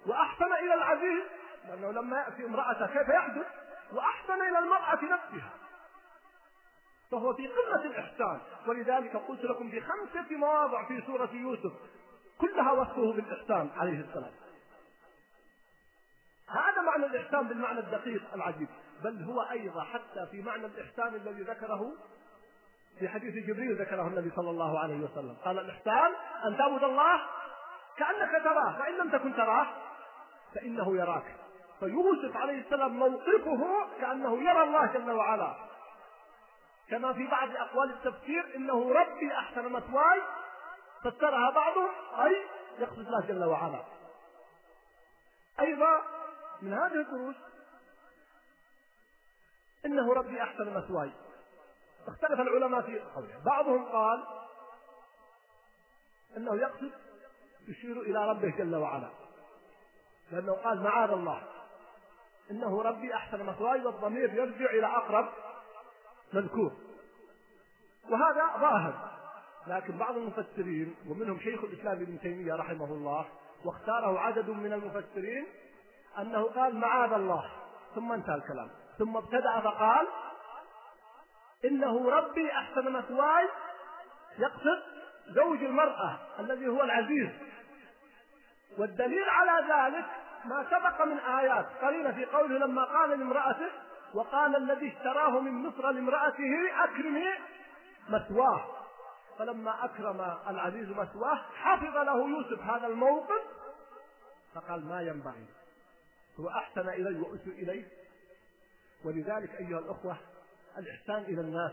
وأحسن إلى العزيز لأنه لما يأتي امرأته كيف يحدث؟ وأحسن إلى المرأة نفسها. فهو في قمة الإحسان. ولذلك قلت لكم في خمسة مواضع في سورة يوسف كلها وصفه بالإحسان عليه السلام. هذا معنى الإحسان بالمعنى الدقيق العجيب. بل هو أيضا حتى في معنى الإحسان الذي ذكره في حديث جبريل ذكره النبي صلى الله عليه وسلم. قال الإحسان أن تعبد الله كأنك تراه. فإن لم تكن تراه فإنه يراك. فيوسف عليه السلام موقفه كأنه يرى الله جل وعلا. كما في بعض أقوال التفسير إنه ربي أحسن مثواي فسرها بعضهم أي يقصد الله جل وعلا. أيضا من هذه الدروس إنه ربي أحسن مثواي. اختلف العلماء في قوله. بعضهم قال إنه يقصد يشير إلى ربه جل وعلا. لأنه قال معاذ الله. إنه ربي أحسن مثواي والضمير يرجع إلى أقرب مذكور. وهذا ظاهر. لكن بعض المفسرين ومنهم شيخ الإسلام ابن تيمية رحمه الله واختاره عدد من المفسرين أنه قال معاذ الله. ثم انتهى الكلام. ثم ابتدأ فقال إنه ربي أحسن مثواي يقصد زوج المرأة الذي هو العزيز. والدليل على ذلك ما سبق من آيات قليلة في قوله لما قال لامرأته وقال الذي اشتراه من مصر لامرأته أكرمي مثواه. فلما أكرم العزيز مثواه حفظ له يوسف هذا الموقف فقال ما ينبغي هو أحسن إلي وأسوء إليه. ولذلك أيها الأخوة الإحسان إلى الناس.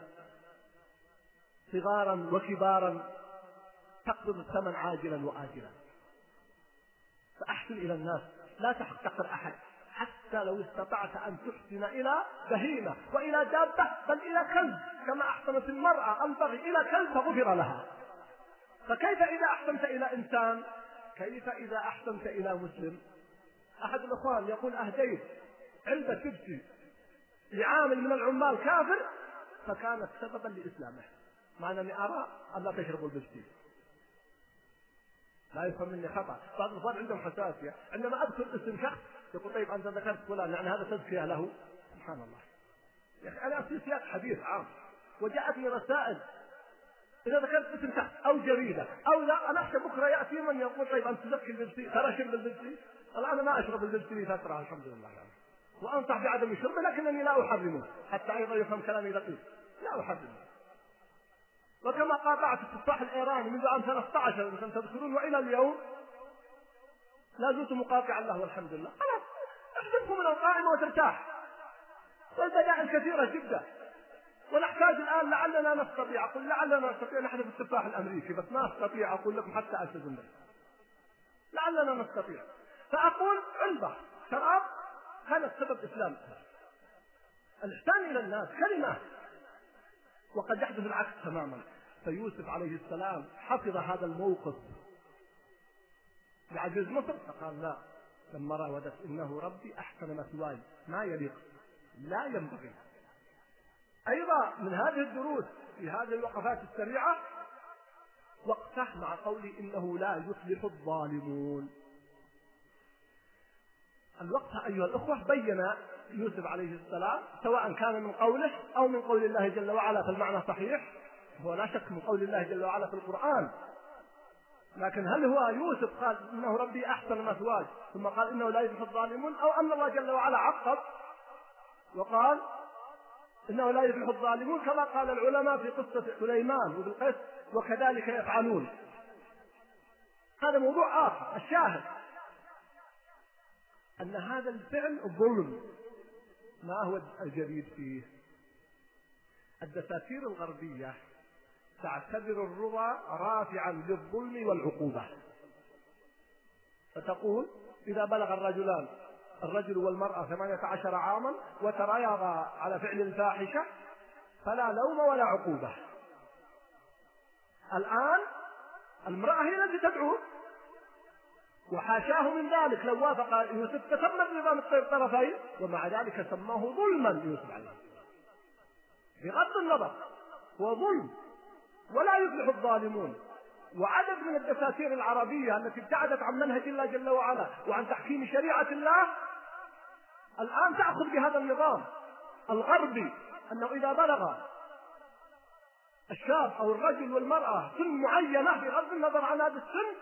صغارا وكبارا تقبض الثمن عاجلا وآجلا. فأحسن إلى الناس. لا تحتقر أحد. حتى لو استطعت أن تحسن إلى بهيمة وإلى دابة بل إلى كلب. كما أحسنت المرأة البغي إلى كلب فغفر لها. فكيف إذا أحسنت إلى إنسان؟ كيف إذا أحسنت إلى مسلم؟ أحد الإخوان يقول أهديت علبة شبشي لعامل من العمال كافر فكانت سببا لإسلامه. مع أنني أرى أن لا تشربوا البشتين لا يفهم مني خطأ. بعض الإخوان عندهم حساسية. عندما أذكر اسم شخص يقول طيب أنت ذكرت فلان يعني هذا تزكية له. سبحان الله. يا أخي أنا في سياق حديث عام. وجاءتني رسائل. إذا ذكرت اسم شخص أو جريدة أو لا أنا أخشى بكرة يأتي من يقول طيب أنت تزكي البنسلين ترى شرب البنسلين الآن أنا ما أشرب البنسلين فترة الحمد لله. يعني. وأنصح بعدم شربه لكنني لا أحرمه. حتى أيضا يفهم كلامي دقيق. لا أحرمه. وكما قاطعت التفاح الإيراني منذ عام 13 انكم تذكرون وإلى اليوم لا زلت مقاطعا له والحمد لله. خلاص احذفه من القائمه وترتاح. والبدائل كثيره جدا. ونحتاج الآن لعلنا نستطيع أقول لعلنا نستطيع نحذف التفاح الأمريكي بس ما أستطيع أقول لكم حتى ألتزم به. لعلنا نستطيع. فأقول علبه شراب كانت سبب إسلام. الإحسان إلى الناس كلمه وقد يحدث العكس تماما. فيوسف عليه السلام حفظ هذا الموقف. لعزيز مصر؟ فقال لا. لما راودت إنه ربي أحسن مثواي. ما يليق. لا ينبغي. أيضا من هذه الدروس في هذه الوقفات السريعة وقفه مع قولي إنه لا يفلح الظالمون. الوقفه أيها الأخوة بين يوسف عليه السلام سواء كان من قوله أو من قول الله جل وعلا فالمعنى صحيح. هو لا شك من قول الله جل وعلا في القرآن. لكن هل هو يوسف قال إنه ربي أحسن مثواي ثم قال إنه لا يفلح الظالمون؟ أو أن الله جل وعلا عقب وقال إنه لا يفلح الظالمون؟ كما قال العلماء في قصة سليمان وبالقس وكذلك يفعلون. هذا موضوع آخر الشاهد أن هذا الفعل ظلم ما هو الجديد فيه؟ الدساتير الغربية. تعتبر الرضا رافعا للظلم والعقوبة. فتقول إذا بلغ الرجلان الرجل والمرأة ثمانية عشر عاما وتريضا على فعل الفاحشة فلا لوم ولا عقوبة. الآن المرأة هي التي تدعو. وحاشاه من ذلك. لو وافق يوسف الرضا من الطرفين ومع ذلك سماه ظلما يوسف عليه. بغض النظر هو ظلم. ولا يفلح الظالمون. وعدد من الدساتير العربية التي ابتعدت عن منهج الله جل وعلا وعن تحكيم شريعة الله الآن تأخذ بهذا النظام الغربي أنه إذا بلغ الشاب أو الرجل والمرأة سن معينة بغض النظر عن هذا السن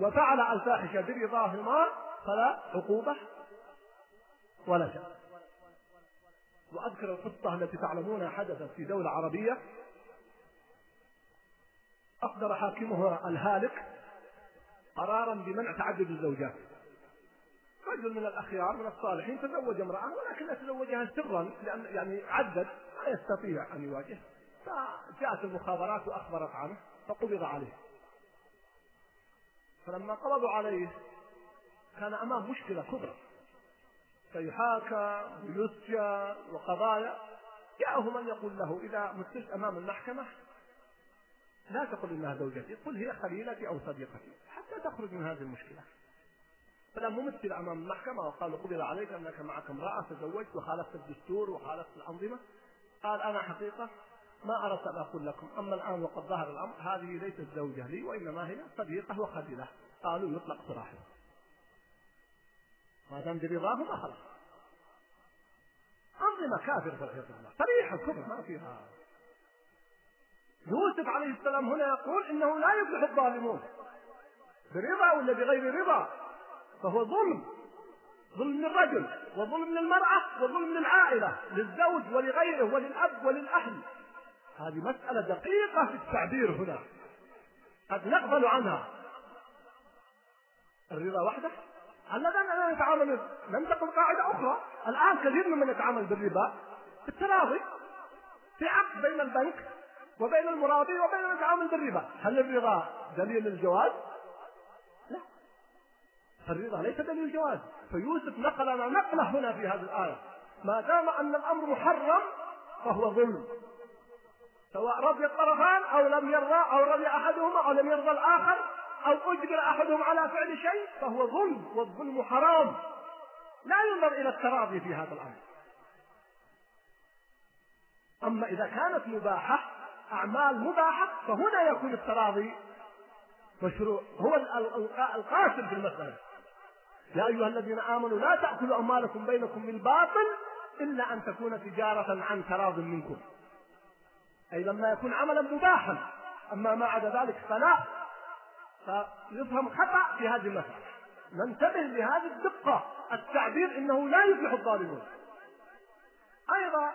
وفعل الفاحشة برضاهما فلا عقوبة ولا شيء وأذكر القصة التي تعلمونها حدثت في دولة عربية أصدر حاكمها الهالك قرارا بمنع تعدد الزوجات. رجل من الأخيار من الصالحين تزوج امرأة ولكن تزوجها سرا لأن يعني عدد لا يستطيع أن يواجه. فجاءت المخابرات وأخبرت عنه فقبض عليه. فلما قبضوا عليه كان أمام مشكلة كبرى. سيحاكى ويسجى وقضايا. جاءه من يقول له إذا مثلت أمام المحكمة لا تقل إنها زوجتي قل هي خليلتي أو صديقتي حتى تخرج من هذه المشكلة. فلما ممثل أمام المحكمة وقال قبل عليك أنك معك امرأة تزوجت وخالفت الدستور وخالفت الأنظمة. قال أنا حقيقة ما أردت أن أقول لكم أما الآن وقد ظهر الأمر هذه ليست زوجة لي وإنما هي صديقة وخليله قالوا يطلق سراحه ما دام برضاه ما خلاص. أنظمة كافرة والعياذ بالله صريحه كفر ما فيها. يوسف عليه السلام هنا يقول إنه لا يفلح الظالمون. برضا ولا بغير رضا؟ فهو ظلم. ظلم للرجل وظلم للمرأة وظلم للعائلة للزوج ولغيره وللأب وللأهل. هذه مسألة دقيقة في التعبير هنا. قد نغفل عنها. الرضا وحده؟ الذين نتعامل تكن قاعدة أخرى؟ الآن كثير ممن يتعامل بالربا. التراضي في عقد بين البنك وبين المراضي وبين التعامل بالربا هل الرضا دليل الجواز لا. الرضا ليس دليل الجواز. فيوسف نقل لنا نقلة هنا في هذه الآية. ما دام أن الأمر محرم فهو ظلم. سواء رضي الطرفان أو لم يرضى أو رضي أحدهما أو لم يرضى الآخر أو أجبر أحدهم على فعل شيء فهو ظلم والظلم حرام. لا ينظر إلى التراضي في هذا الأمر أما إذا كانت مباحة أعمال مباحة فهنا يكون التراضي مشروع. هو القاسم في المسألة. يا أيها الذين آمنوا لا تأكلوا أموالكم بينكم بالباطل إلا أن تكون تجارة عن تراض منكم. أي لما يكون عملا مباحا. أما ما عدا ذلك فلا. فيفهم خطأ في هذه المسألة. ننتبه لهذه الدقة. التعبير إنه لا يفلح الظالمون. أيضا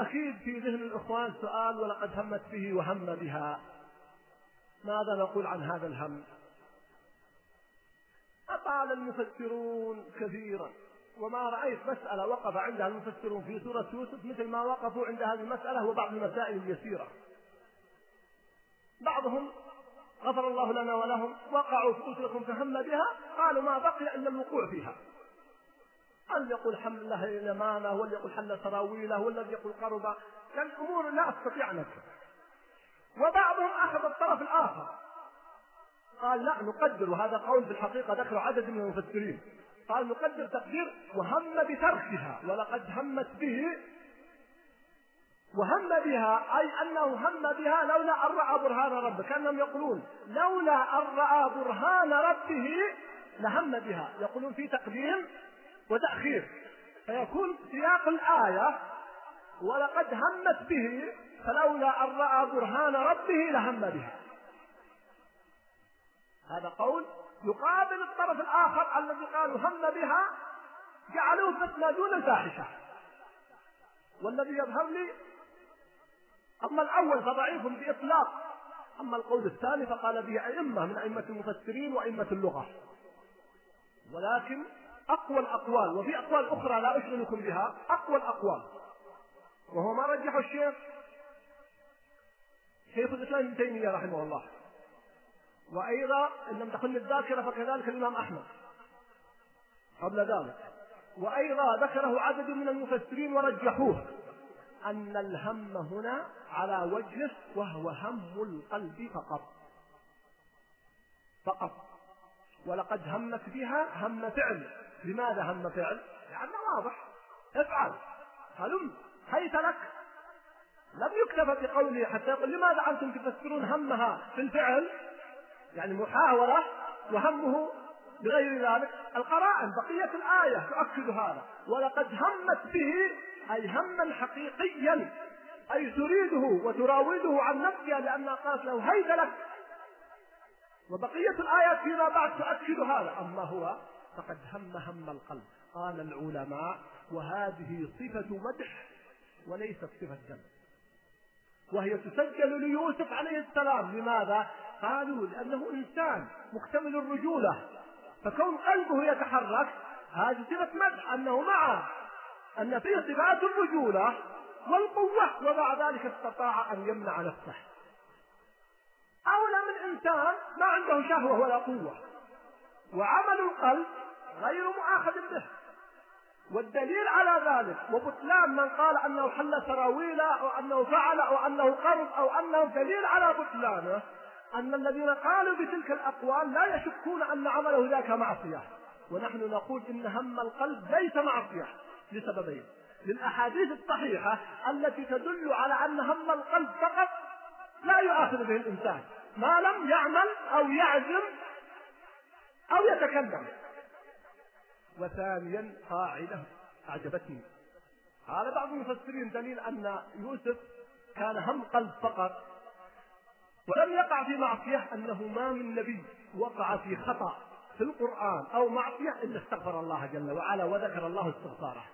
أكيد في ذهن الإخوان سؤال ولقد همت به وهم بها. ماذا نقول عن هذا الهم؟ أطال المفسرون كثيرا وما رأيت مسألة وقف عندها المفسرون في سورة يوسف مثل ما وقفوا عند هذه المسألة وبعض المسائل اليسيرة. بعضهم غفر الله لنا ولهم وقعوا في أسركم فهم بها قالوا ما بقي إلا الوقوع فيها. أن يقول حمل الله اليمامة والذي يقول حل سراويله والذي يقول قرب كان أمور لا أستطيع أن أذكر وبعضهم أخذ الطرف الآخر. قال لا نقدر وهذا قول في الحقيقة ذكر عدد من المفسرين. قال نقدر تقدير وهم بتركها ولقد همت به. وهم بها أي أنه هم بها لولا أن رأى برهان ربه كأنهم يقولون. لولا أن رأى برهان ربه لهم بها. يقولون في تقديم وتأخير. فيكون سياق الآية ولقد همت به فلولا أن رأى برهان ربه لهم بها. هذا قول يقابل الطرف الآخر الذي قالوا هم بها جعلوه فتنة دون الفاحشة. والذي يظهر لي أما الأول فضعيف بإطلاق أما القول الثاني فقال به أئمة من أئمة المفسرين وأئمة اللغة. ولكن أقوى الأقوال وفي أقوال أخرى لا أشغلكم بها أقوى الأقوال. وهو ما رجحه الشيخ شيخ الإسلام ابن تيمية رحمه الله. وأيضا إن لم تخن الذاكرة فكذلك الإمام أحمد. قبل ذلك. وأيضا ذكره عدد من المفسرين ورجحوه. أن الهم هنا على وجهه وهو هم القلب فقط. فقط. ولقد همت بها هم فعل. لماذا هم فعل؟ لأنه واضح. افعل. هلم. هيت لك. لم يكتفى بقوله حتى يقول لماذا أنتم تفسرون همها في الفعل؟ يعني محاولة وهمه بغير ذلك. القرائن بقية الآية تؤكد هذا. ولقد همت به أي هما حقيقيا أي تريده وتراوده عن نفسها لأنها قالت له هيت لك. وبقية الآيات فيما بعد تؤكد هذا. أما هو فقد هم هم القلب. قال العلماء وهذه صفة مدح وليست صفة ذم وهي تسجل ليوسف عليه السلام. لماذا؟ قالوا لأنه إنسان مكتمل الرجولة. فكون قلبه يتحرك هذه صفة مدح أنه مع أن فيه صفات الرجولة والقوة ومع ذلك استطاع أن يمنع نفسه. أولى من إنسان ما عنده شهوة ولا قوة. وعمل القلب غير مؤاخذ به. والدليل على ذلك وبطلان من قال أنه حل سراويل أو أنه فعل أو أنه قرض أو أنه دليل على بطلانه أن الذين قالوا بتلك الأقوال لا يشكون أن عمله ذاك معصية. ونحن نقول إن هم القلب ليس معصية لسببين. للأحاديث الصحيحة التي تدل على أن هم القلب فقط لا يؤاخذ به الإنسان. ما لم يعمل أو يعزم أو يتكلم. وثانيا قاعدة أعجبتني. قال بعض المفسرين دليل أن يوسف كان هم قلب فقط ولم يقع في معصية أنه ما من نبي وقع في خطأ في القرآن أو معصية إلا استغفر الله جل وعلا وذكر الله استغفاره.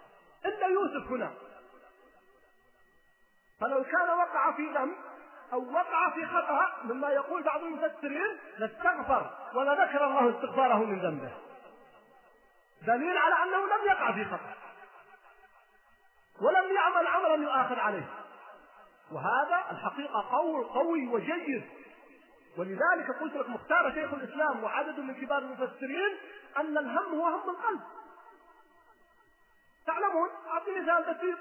إلا يوسف هنا. فلو كان وقع في ذنب أو وقع في خطأ مما يقول بعض المفسرين لاستغفر ولذكر الله استغفاره من ذنبه. دليل على أنه لم يقع في خطأ ولم يعمل عملا يؤاخذ عليه. وهذا الحقيقة قول قوي وجيد. ولذلك قلت لك مختار شيخ الإسلام وعدد من كبار المفسرين أن الهم هو هم القلب. تعلمون؟ أعطي مثال بسيط.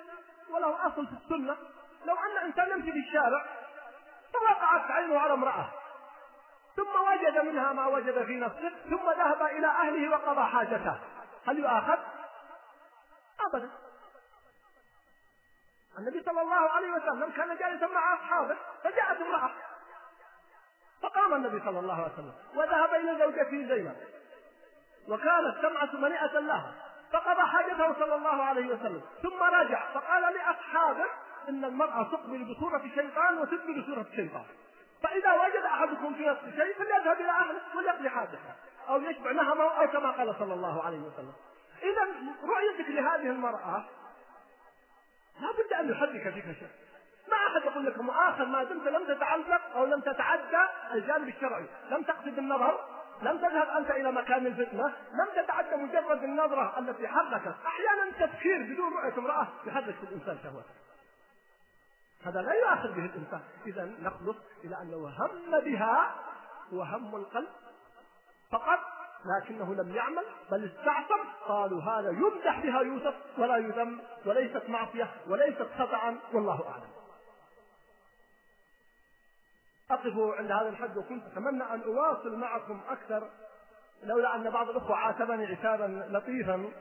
وله أصل في السنة لو أن إنسان يمشي في الشارع فوقعت عينه على امرأة. ثم وجد منها ما وجد في نفسه ثم ذهب إلى أهله وقضى حاجته. هل يؤاخذ؟ أبدا. النبي صلى الله عليه وسلم كان جالسا مع أصحابه فجاءت امرأة. فقام النبي صلى الله عليه وسلم وذهب إلى زوجته زينب. وكانت سمعة منيئة لها فقضى حاجته صلى الله عليه وسلم. ثم رجع فقال لأصحابه إن المرأة تقبل بصورة شيطان وتدبر بصورة شيطان. فإذا وجد أحدكم في نفس شيء فليذهب إلى أهله وليقضي حاجته. أو يشبع نهمه أو كما قال صلى الله عليه وسلم. إذا رؤيتك لهذه المرأة لا بد أن يحرك فيك شيء. ما أحد يقول لك مؤاخذ ما دمت لم تتعلق أو لم تتعدى الجانب الشرعي. لم تقصد النظر لم تذهب أنت إلى مكان الفتنة لم تتعدى مجرد النظرة التي حركت. أحيانا التفكير بدون رؤية امرأة يحرك في الإنسان شهوته هذا لا يؤاخذ به الإنسان. إذا نخلص إلى أنه هم بها هو هم القلب. فقط لكنه لم يعمل بل استعصم قالوا هذا يمدح بها يوسف ولا يذم وليست معصية وليست خطأ والله أعلم. أقف عند هذا الحد وكنت أتمنى أن أواصل معكم أكثر لولا أن بعض الأخوة عاتبني عتابا لطيفا.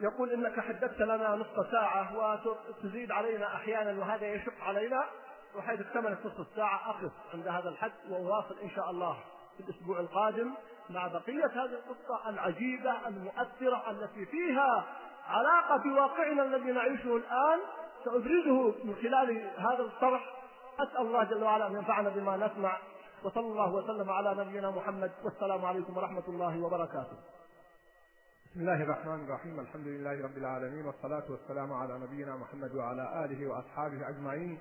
يقول إنك حدثت لنا نصف ساعة وتزيد علينا أحيانا وهذا يشق علينا. وحيث اكتملت نصف الساعة أقف عند هذا الحد وأواصل إن شاء الله. في الأسبوع القادم مع بقية هذه القصة العجيبة المؤثرة التي فيها علاقة بواقعنا الذي نعيشه الآن. سأبرزه من خلال هذا الطرح. أسأل الله جل وعلا أن ينفعنا بما نسمع. وصلى الله وسلم على نبينا محمد. والسلام عليكم ورحمة الله وبركاته. بسم الله الرحمن الرحيم. الحمد لله رب العالمين. والصلاة والسلام على نبينا محمد وعلى آله وأصحابه أجمعين.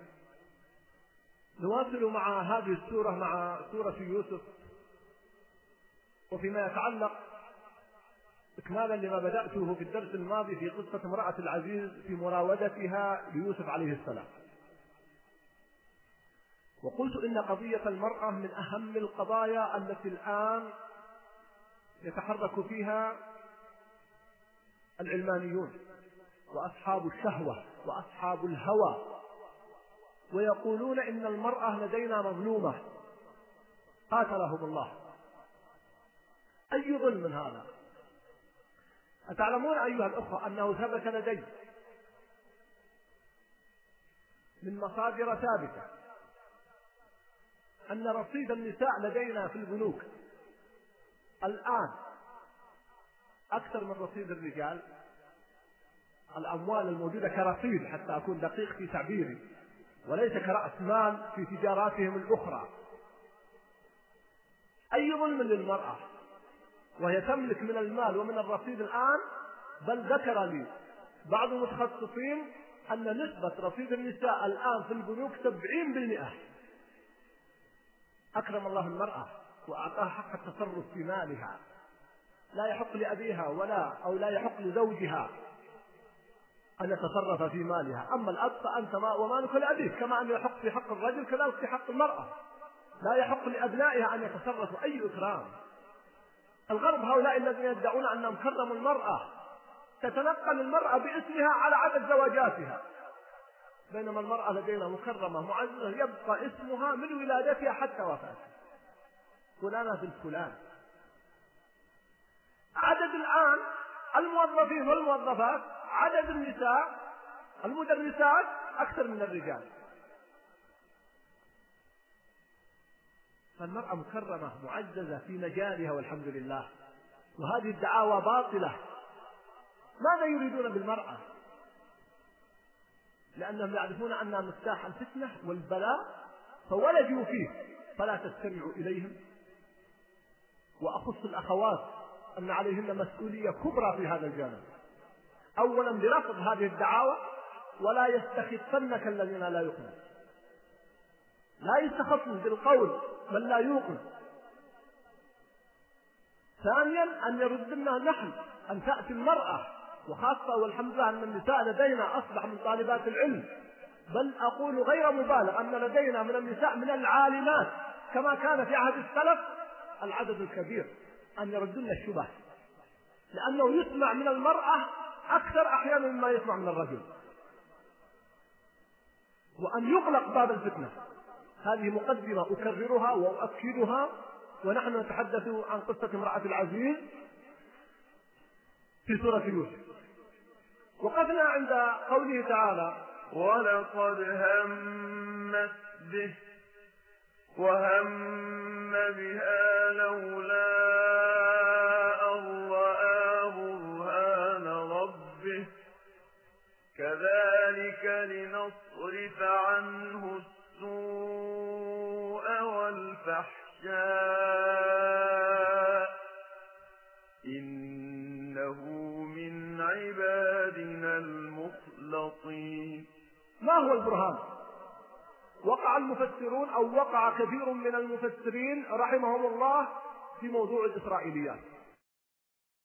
نواصل مع هذه السورة مع سورة يوسف. وفيما يتعلق إكمالا لما بدأته في الدرس الماضي في قصة امرأة العزيز في مراودتها ليوسف عليه السلام. وقلت إن قضية المرأة من أهم القضايا التي الآن يتحرك فيها العلمانيون وأصحاب الشهوة وأصحاب الهوى ويقولون إن المرأة لدينا مظلومة. قاتلهم الله. أي ظلم هذا؟ أتعلمون أيها الأخوة أنه ثبت لدي من مصادر ثابتة أن رصيد النساء لدينا في البنوك الآن أكثر من رصيد الرجال الأموال الموجودة كرصيد حتى أكون دقيق في تعبيري وليس كرأس مال في تجاراتهم الأخرى. أي ظلم للمرأة؟ وهي تملك من المال ومن الرصيد الآن بل ذكر لي بعض المتخصصين أن نسبة رصيد النساء الآن في البنوك سبعين بالمئة. أكرم الله المرأة وأعطاها حق التصرف في مالها. لا يحق لأبيها ولا أو لا يحق لزوجها أن يتصرف في مالها. أما الأب فأنت ما ومالك لأبيك كما أن يحق في حق الرجل كذلك في حق المرأة. لا يحق لأبنائها أن يتصرفوا. أي إكرام! الغرب هؤلاء الذين يدعون أنهم كرموا المرأة تتنقل المرأة باسمها على عدد زواجاتها. بينما المرأة لدينا مكرمة معززة يبقى اسمها من ولادتها حتى وفاتها. فلانة بنت فلان. عدد الآن الموظفين والموظفات عدد النساء المدرسات أكثر من الرجال. فالمرأة مكرمة معززة في مجالها والحمد لله. وهذه الدعاوى باطلة. ماذا يريدون بالمرأة؟ لأنهم يعرفون أنها مفتاح الفتنة والبلاء فولجوا فيه. فلا تستمعوا إليهم. وأخص الأخوات أن عليهن مسؤولية كبرى في هذا الجانب. أولا برفض هذه الدعاوى ولا يستخفنك الذين لا يؤمنون. لا يستخفوا بالقول من لا يوقن. ثانيا أن يردنا نحن أن تأتي المرأة وخاصة والحمد لله أن النساء لدينا أصبح من طالبات العلم. بل أقول غير مبالغ أن لدينا من النساء من العالمات كما كان في عهد السلف العدد الكبير أن يردن الشبه. لأنه يسمع من المرأة أكثر أحيانا مما يسمع من الرجل. وأن يغلق باب الفتنة. هذه مقدمة أكررها وأؤكدها ونحن نتحدث عن قصة امرأة العزيز في سورة يوسف. وقفنا عند قوله تعالى ولقد همت به وهم بها لولا أن رأى برهان ربه. كذلك لنصرف عنه والفحشاء إنه من عبادنا المخلصين. ما هو البرهان؟ وقع المفسرون أو وقع كثير من المفسرين رحمهم الله في موضوع الإسرائيليات.